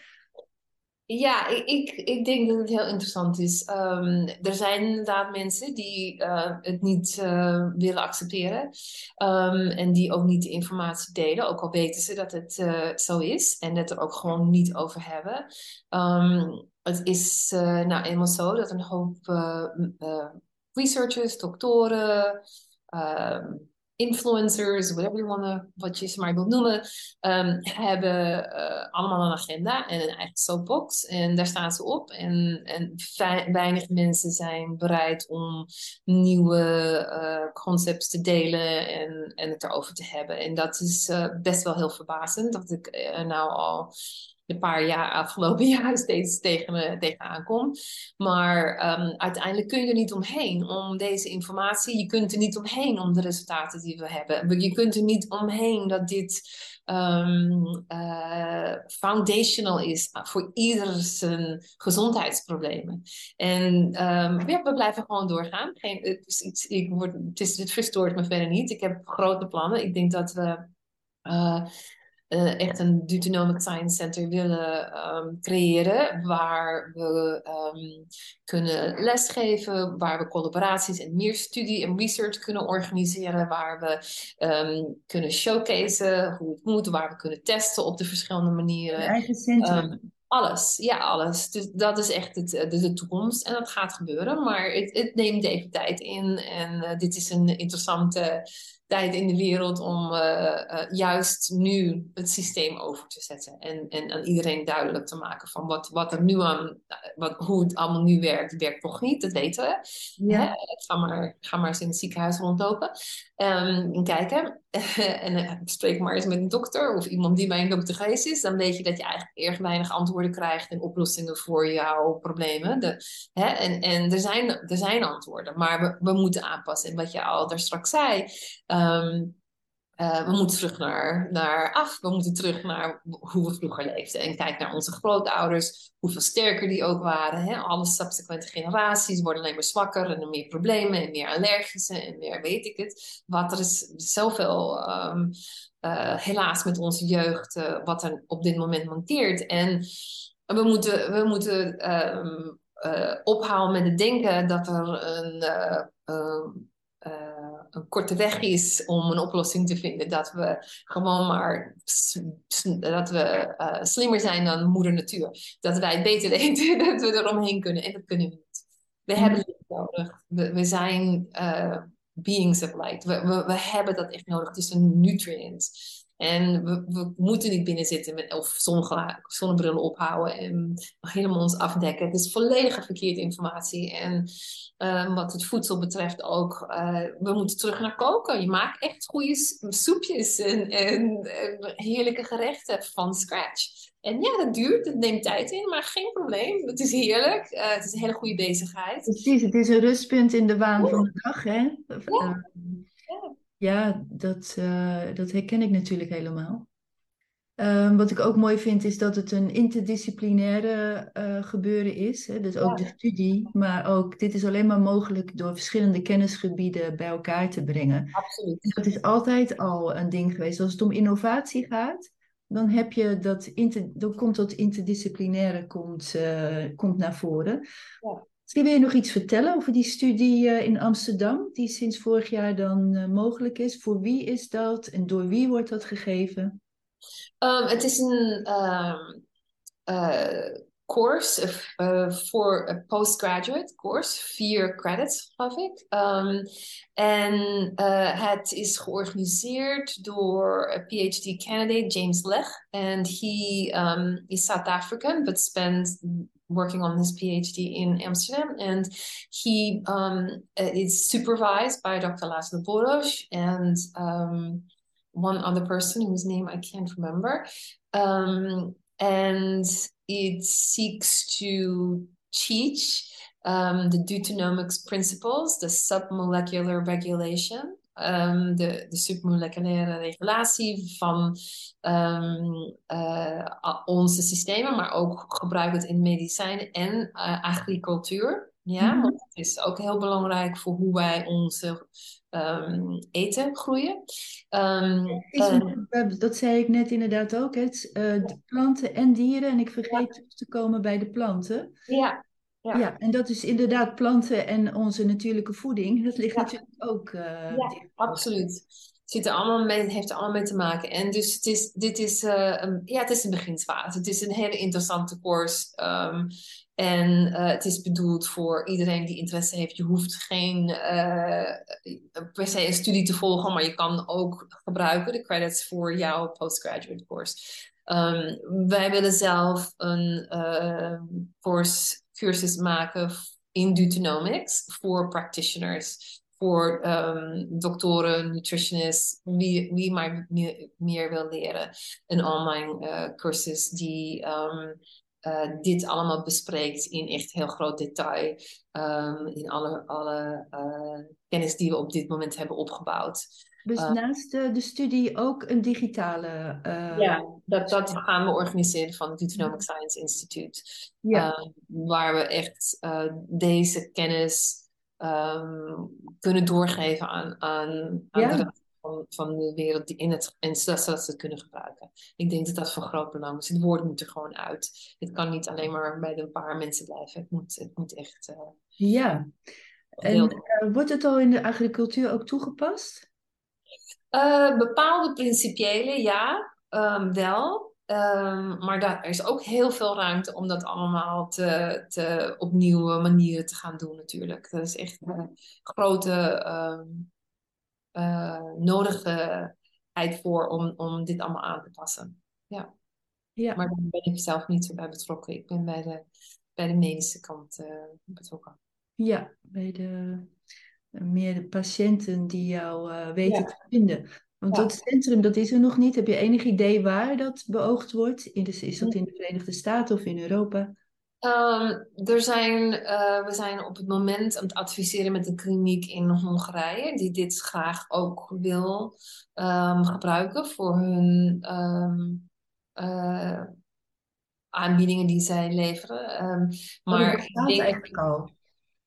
Ja, ik, ik, denk dat het heel interessant is. Um, er zijn inderdaad mensen die uh, het niet willen accepteren. Um, en die ook niet de informatie delen. Ook al weten ze dat het zo is. En het er ook gewoon niet over hebben. Um, het is nou eenmaal zo dat een hoop researchers, doktoren influencers, whatever you wanna, wat je ze maar wilt noemen, um, hebben uh, allemaal een agenda en een eigen soapbox. En daar staan ze op. En, en weinig mensen zijn bereid om nieuwe uh, concepts te delen en, en het erover te hebben. En dat is uh, best wel heel verbazend, dat ik nou al een paar jaar, afgelopen jaar steeds tegen me tegenaan kom. Maar um, uiteindelijk kun je er niet omheen om deze informatie. Je kunt er niet omheen om de resultaten die we hebben. Je kunt er niet omheen dat dit um, foundational is voor ieder zijn gezondheidsproblemen. En ja, we blijven gewoon doorgaan. Geen, het, is ik word, het, is, het verstoort me verder niet. Ik heb grote plannen. Ik denk dat we. Uh, uh, echt een Deuteronomic Science Center willen um, creëren, waar we um, kunnen lesgeven, waar we collaboraties en meer studie en research kunnen organiseren, waar we um, kunnen showcaseen hoe het moet, waar we kunnen testen op de verschillende manieren. Eigen centrum. alles, ja, alles. Dus dat is echt het, de, de toekomst en dat gaat gebeuren, maar het, het neemt even tijd in en uh, dit is een interessante tijd in de wereld om uh, juist nu het systeem over te zetten. En, en aan iedereen duidelijk te maken van wat, wat er nu aan, wat, hoe het allemaal nu werkt, werkt nog niet, dat weten we. Ja. ga, maar, ga maar eens in het ziekenhuis rondlopen um, en kijken. en spreek maar eens met een dokter of iemand die bij een dokter geweest is. Dan weet je dat je eigenlijk erg weinig antwoorden krijgt en oplossingen voor jouw problemen. De, hè? En, en er, zijn, er zijn antwoorden, maar we, we moeten aanpassen. En wat je al daar straks zei. Ehm, eh, we moeten terug naar, naar af. We moeten terug naar hoe we vroeger leefden. En kijk naar onze grootouders, hoeveel sterker die ook waren. Hè? Alle subsequente generaties worden alleen maar zwakker en meer problemen en meer allergische en meer weet ik het. Wat er is zoveel, um, helaas met onze jeugd, uh, wat er op dit moment mankeert. En we moeten, we moeten um, ophouden met het denken dat er een een korte weg is om een oplossing te vinden. Dat we gewoon maar dat we uh, slimmer zijn dan moeder natuur. Dat wij het beter weten, dat we eromheen kunnen. En dat kunnen we niet. We mm. hebben licht nodig. We, we zijn uh, beings of light. We, we, we, hebben dat echt nodig. Het is een nutrient. En we, we moeten niet binnen zitten met, of zonnebril ophouden en helemaal ons afdekken. Het is volledig verkeerde informatie. En uh, wat het voedsel betreft ook, uh, we moeten terug naar koken. Je maakt echt goede soepjes en, en, en, heerlijke gerechten van scratch. En ja, dat duurt, het neemt tijd in, maar geen probleem. Het is heerlijk, uh, het is een hele goede bezigheid. Precies, het is een rustpunt in de waan van de dag, hè? Ja. Ja, dat, uh, dat herken ik natuurlijk helemaal. Um, wat ik ook mooi vind is dat het een interdisciplinaire uh, gebeuren is. Hè? Dus ook de studie, maar ook dit is alleen maar mogelijk door verschillende kennisgebieden bij elkaar te brengen. Absoluut. Dat is altijd al een ding geweest. Als het om innovatie gaat, dan heb je dat inter, dan komt dat interdisciplinaire komt, uh, komt naar voren. Ja. Misschien wil je nog iets vertellen over die studie uh, in Amsterdam, die sinds vorig jaar dan uh, mogelijk is. Voor wie is dat en door wie wordt dat gegeven? Um, het is een um, uh, course voor een postgraduate course, vier credits geloof ik. Um, en het is georganiseerd door een PhD candidate James Lech. And he is South African, but spent working on his PhD in Amsterdam, and he um, is supervised by Dr. Laszlo Boros and um, one other person whose name I can't remember. Um, and it seeks to teach um, the deuteronomics principles, the submolecular regulation um, de, de submoleculaire regulatie van um, uh, onze systemen, maar ook gebruik het in medicijnen en uh, agricultuur. Ja, want het is ook heel belangrijk voor hoe wij onze um, eten groeien. Um, dat zei ik net inderdaad ook. Het, uh, planten en dieren. En ik vergeet ja. te komen bij de planten. Ja, ja. ja, en dat is inderdaad planten en onze natuurlijke voeding. Dat ligt natuurlijk ook. Uh, ja, absoluut. Zit er allemaal mee, heeft er allemaal mee te maken. En dus het is, dit is, uh, een, ja, het is een beginsfase. Het is een hele interessante course. Um, en uh, het is bedoeld voor iedereen die interesse heeft. Je hoeft geen per se een studie te volgen, maar je kan ook gebruiken de credits voor jouw postgraduate course. Um, wij willen zelf een course cursus maken in Deuteronomics voor practitioners, voor um, doktoren, nutritionists, wie, wie maar meer, wil leren. Een online uh, cursus die um, uh, dit allemaal bespreekt in echt heel groot detail. Um, in alle, alle uh, kennis die we op dit moment hebben opgebouwd. Dus uh, naast de, de, studie ook een digitale. Uh, ja, dat, dat gaan we organiseren van het Economic Science Institute. Ja. Uh, waar we echt deze kennis um, kunnen doorgeven aan, aan, aan ja. de rest van, van de wereld die in het, en zodat ze het kunnen gebruiken. Ik denk dat dat van groot belang is. Het woord moet er gewoon uit. Het kan niet alleen maar bij een paar mensen blijven. Het moet, het moet echt. ja. En wordt het al in de agricultuur ook toegepast? Uh, bepaalde principiële, ja, um, wel. Um, maar daar is ook heel veel ruimte om dat allemaal te, te, op nieuwe manieren te gaan doen natuurlijk. Dat is echt een grote, um, uh, nodigheid voor om, om dit allemaal aan te passen. Ja. ja. Maar daar ben ik zelf niet zo bij betrokken. Ik ben bij de, bij de medische kant uh, betrokken. Ja, bij de meer de patiënten die jou uh, weten te vinden. Want dat centrum, dat is er nog niet. Heb je enig idee waar dat beoogd wordt? Is dat in de Verenigde Staten of in Europa? Um, er zijn, uh, we zijn op het moment aan het adviseren met een kliniek in Hongarije, die dit graag ook wil um, gebruiken voor hun um, uh, aanbiedingen die zij leveren. Oh, maar dat bestaat eigenlijk al.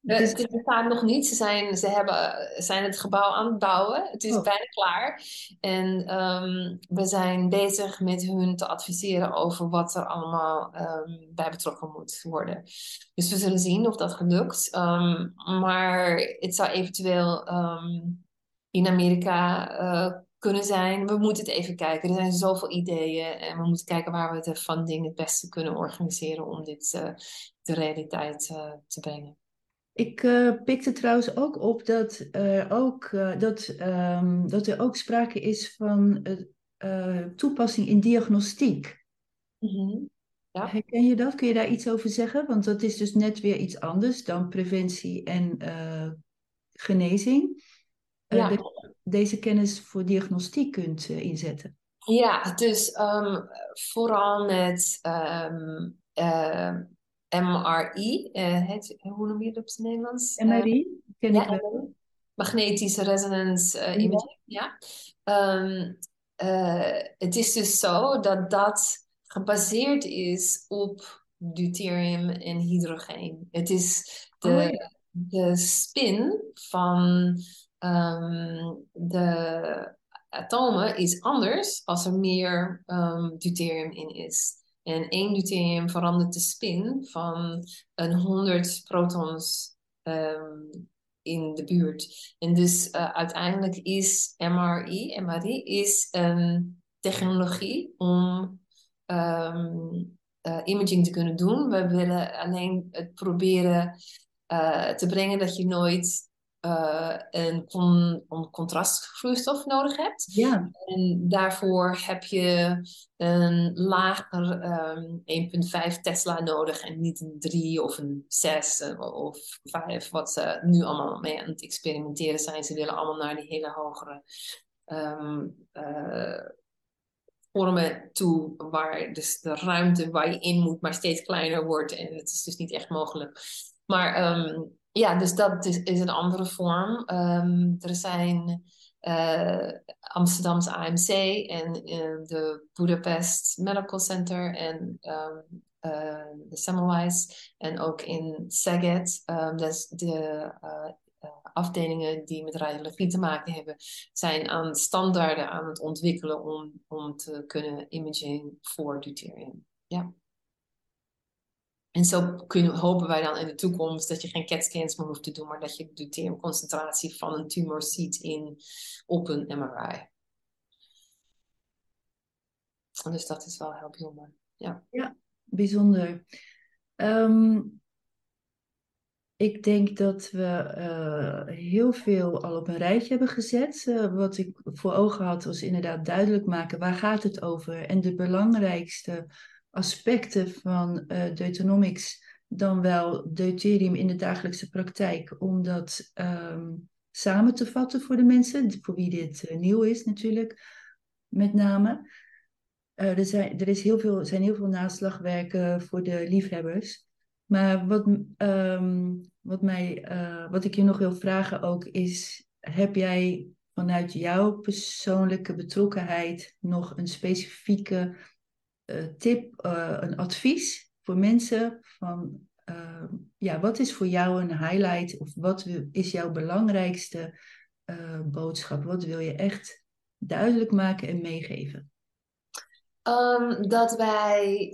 Het, is... het bestaat nog niet. Ze zijn, ze hebben, zijn het gebouw aan het bouwen. Het is oh. bijna klaar. En um, we zijn bezig met hun te adviseren over wat er allemaal um, bij betrokken moet worden. Dus we zullen zien of dat gelukt. Um, maar het zou eventueel in Amerika uh, kunnen zijn. We moeten het even kijken. Er zijn zoveel ideeën. En we moeten kijken waar we de funding het beste kunnen organiseren om dit uh, de realiteit uh, te brengen. Ik uh, pikte trouwens ook op dat, uh, ook, uh, dat, um, dat er ook sprake is van toepassing in diagnostiek. Mm -hmm. ja. Herken je dat? Kun je daar iets over zeggen? Want dat is dus net weer iets anders dan preventie en genezing. Ja. De, deze kennis voor diagnostiek kunt inzetten. Ja, dus um, vooral met um, MRI, uh, het, hoe noem je het op het Nederlands? MRI, ken ja, ik wel. Magnetische resonance uh, imaging, ja. Um, uh, het is dus zo dat dat gebaseerd is op deuterium en hydrogeen. Het is de, oh, ja. de spin van um, de atomen is anders als er meer um, deuterium in is. En één deuterium verandert de spin van een 100 protons um, in de buurt. En dus uh, uiteindelijk is MRI, MRI is een technologie om um, uh, imaging te kunnen doen. We willen alleen het proberen uh, te brengen dat je nooit uh, een, con een contrastvloeistof nodig hebt. Ja. En daarvoor heb je een lager um, ehm, 1,5 Tesla nodig en niet een 3 of een 6 eh, of 5, wat ze nu allemaal mee aan het experimenteren zijn. Ze willen allemaal naar die hele hogere um, uh, vormen toe, waar dus de ruimte waar je in moet, maar steeds kleiner wordt. En het is dus niet echt mogelijk. Maar um, ja, dus dat is, een andere vorm. Um, er zijn uh, Amsterdamse AMC en uh, de Budapest Medical Center en um, uh, de Semmelweis en ook in. Um, dus de afdelingen die met radiologie te maken hebben, zijn aan standaarden aan het ontwikkelen om, om te kunnen imaging voor deuterium. Ja. En zo kunnen, hopen wij dan in de toekomst dat je geen CAT-scans meer hoeft te doen, maar dat je de deuteriumconcentratie van een tumor ziet in, op een MRI. Dus dat is wel heel bijzonder. Ja, ja bijzonder. Um, ik denk dat we uh, heel veel al op een rijtje hebben gezet. Uh, wat ik voor ogen had was inderdaad duidelijk maken waar gaat het over en de belangrijkste aspecten van uh, deuteronomics dan wel deuterium in de dagelijkse praktijk, om dat um, samen te vatten voor de mensen, voor wie dit uh, nieuw is natuurlijk, met name. Uh, er zijn, er is heel veel, zijn heel veel naslagwerken voor de liefhebbers. Maar wat, um, wat, mij, wat ik je nog wil vragen ook is, heb jij vanuit jouw persoonlijke betrokkenheid nog een specifieke tip, uh, een advies voor mensen van uh, ja, wat is voor jou een highlight of wat is jouw belangrijkste boodschap? Wat wil je echt duidelijk maken en meegeven? Um, dat wij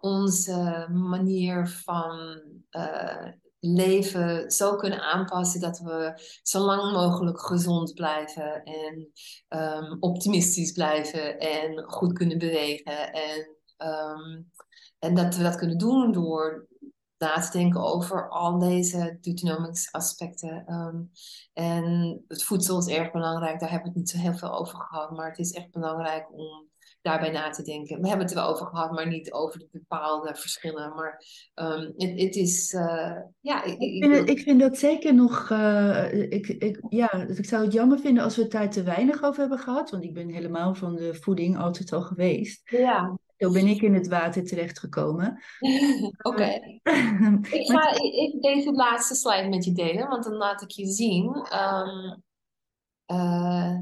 onze manier van leven zo kunnen aanpassen dat we zo lang mogelijk gezond blijven en um, optimistisch blijven en goed kunnen bewegen. En, um, en dat we dat kunnen doen door na te denken over al deze deuteronomics aspecten. Ehm, en het voedsel is erg belangrijk, daar hebben we het niet zo heel veel over gehad, maar het is echt belangrijk om daarbij na te denken. We hebben het er wel over gehad, maar niet over de bepaalde verschillen. Maar um, het is, uh, ja... Ik, ik, vind het, ik, vind dat zeker nog... Uh, ik, ik, ja, dus ik zou het jammer vinden als we het daar te weinig over hebben gehad. Want ik ben helemaal van de voeding altijd al geweest. Ja. Zo ben ik in het water terechtgekomen. Oké. ik ga even deze laatste slide met je delen, want dan laat ik je zien... Um, uh,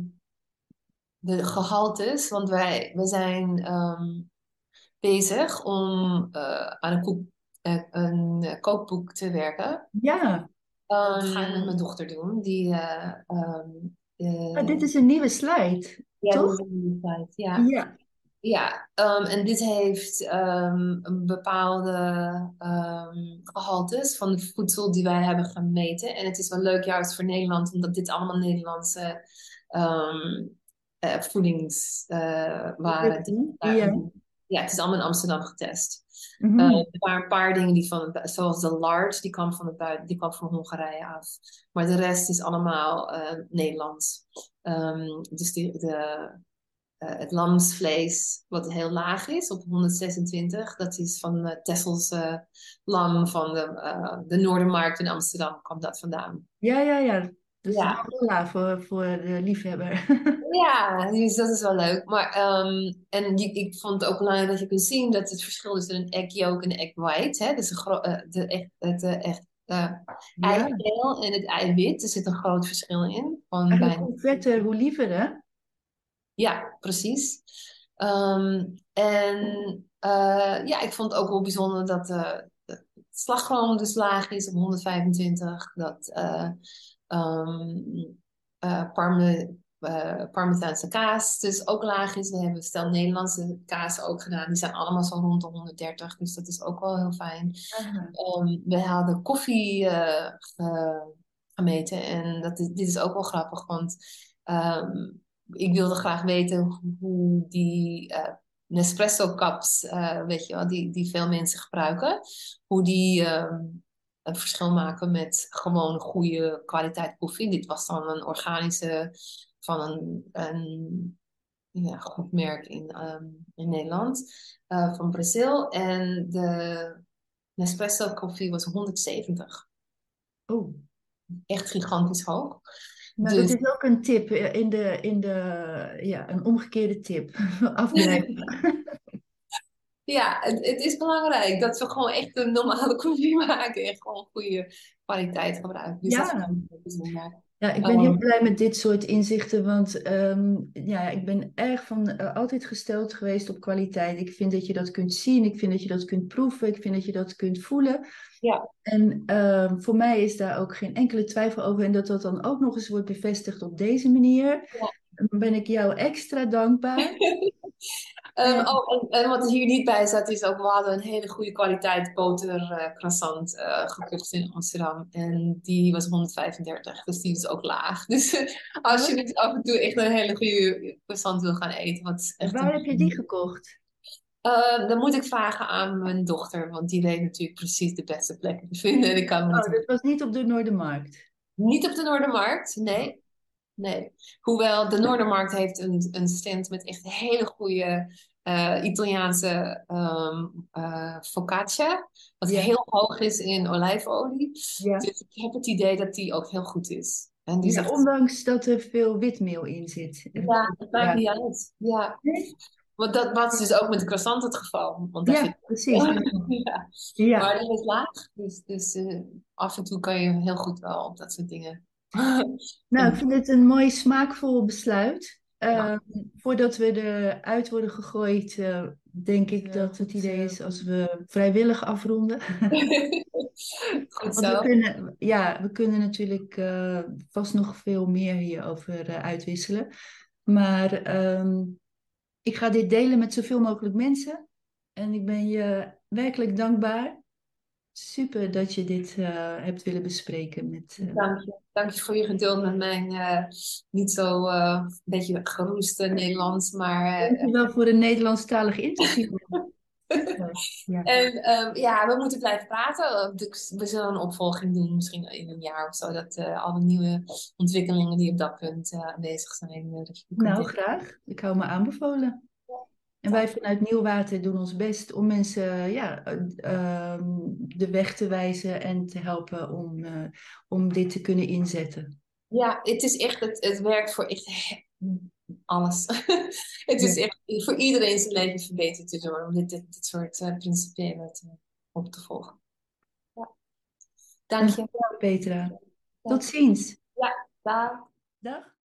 de gehaltes, want wij, we zijn um, bezig om uh, aan een, koek, uh, een kookboek te werken. Ja. Um, dat ga ik met mijn dochter doen. Die, uh, um, oh, dit is een nieuwe slide, ja, toch? Dit is een nieuwe slide, ja. Ja. Ja, um, en dit heeft um, een bepaalde um, gehaltes van de voedsel die wij hebben gemeten. En het is wel leuk juist voor Nederland, omdat dit allemaal Nederlandse uh, voedingswaren. Uh, ja. ja, het is allemaal in Amsterdam getest. Mm -hmm. uh, er waren een paar dingen die van, zoals de large, die kwam van, het die kwam van Hongarije af. Maar de rest is allemaal Nederlands. Um, dus die, de, het lamsvlees, wat heel laag is, op 126, dat is van uh, Tessels lam van de, de Noordermarkt in Amsterdam, kwam dat vandaan. Ja, ja, ja. Dus Ja. voor, voor de liefhebber. Ja, dus dat is wel leuk. Maar, um, en je, ik vond het ook belangrijk dat je kunt zien dat het verschil tussen een egg yolk en een egg white, hè, dus de, de echt, het uh, echt uh, eigeel en het eiwit, er zit een groot verschil in. Van En hoe vetter, hoe liever, hè? Ja, precies. Um, en uh, ja, ik vond het ook wel bijzonder dat uh, het slagroom dus laag is op 125. Dat uh, um, parme, Parmezaanse kaas dus ook laag is. We hebben stel Nederlandse kaas ook gedaan. Die zijn allemaal zo rond de 130. Dus dat is ook wel heel fijn. Um, we hadden koffie ge, gemeten. En dat is, dit is ook wel grappig, want um, ik wilde graag weten hoe die Nespresso cups, uh, weet je wel, die, die veel mensen gebruiken, hoe die um, een verschil maken met gewoon goede kwaliteit koffie. Dit was dan een organische van een, een ja, goed merk in, um, in Nederland, uh, van Brazil. En de Nespresso koffie was 170. Oh. Echt gigantisch hoog. Maar dus... dat is ook een tip in de, in de ja, een omgekeerde tip. ja, het, het, is belangrijk dat we gewoon echt een normale koffie maken en gewoon goede kwaliteit gebruiken. Dus ja. Ja, ik ben heel blij met dit soort inzichten, want um, ja, ik ben erg van uh, altijd gesteld geweest op kwaliteit. Ik vind dat je dat kunt zien, ik vind dat je dat kunt proeven, ik vind dat je dat kunt voelen. Ja. En uh, voor mij is daar ook geen enkele twijfel over en dat dat dan ook nog eens wordt bevestigd op deze manier. Ja. Dan ben ik jou extra dankbaar. Um, oh, en, en, wat er hier niet bij staat is ook, we hadden een hele goede kwaliteit boter uh, croissant uh, gekocht in Amsterdam. En die was 135, dus die is ook laag. Dus als je niet af en toe echt een hele goede croissant wil gaan eten. Wat echt Waar heb je die gekocht? Uh, dan moet ik vragen aan mijn dochter, want die weet natuurlijk precies de beste plekken te vinden. En ik kan oh, dat was niet op de Noordermarkt? Niet op de Noordermarkt, nee. Nee. Hoewel de Noordermarkt heeft een, een stand met echt hele goede uh, Italiaanse um, uh, focaccia. Wat Ja. heel hoog is in olijfolie. Ja. Dus ik heb het idee dat die ook heel goed is. En die is Ja, echt... ondanks dat er veel witmeel in zit. Ja, dat maakt Ja. niet uit. Ja. Want dat was dus ook met de croissant het geval. Want Ja, precies. ja. Ja. Maar die is laag. Dus, dus uh, af en toe kan je heel goed wel op dat soort dingen. Nou, ik vind het een mooi smaakvol besluit. Ja. Uh, voordat we eruit worden gegooid, uh, denk ik Ja, dat het idee zo. is als we vrijwillig afronden. goed Want we zo. kunnen, ja, we kunnen natuurlijk uh, vast nog veel meer hierover uh, uitwisselen. Maar um, ik ga dit delen met zoveel mogelijk mensen. En ik ben je werkelijk dankbaar. Super dat je dit uh, hebt willen bespreken met. Uh... Dank je. Dank je voor je geduld met mijn uh, niet zo een beetje geroeste Nederlands, maar. Dankjewel voor een Nederlandstalig interview. ja. En um, ja, we moeten blijven praten. We zullen een opvolging doen, misschien in een jaar of zo, dat alle nieuwe ontwikkelingen die op dat punt aanwezig zijn. Nou, graag. Ik hou me aanbevolen. En wij vanuit Nieuwwater doen ons best om mensen ja, ehm, de weg te wijzen en te helpen om, om dit te kunnen inzetten. Ja, het is echt, het, het werkt voor echt alles. het is echt voor iedereen zijn leven verbeterd te doen om dit, dit, dit soort uh, principelen te, op te volgen. Ja. Dank je. Petra. Tot ziens. Ja, dag. Dag.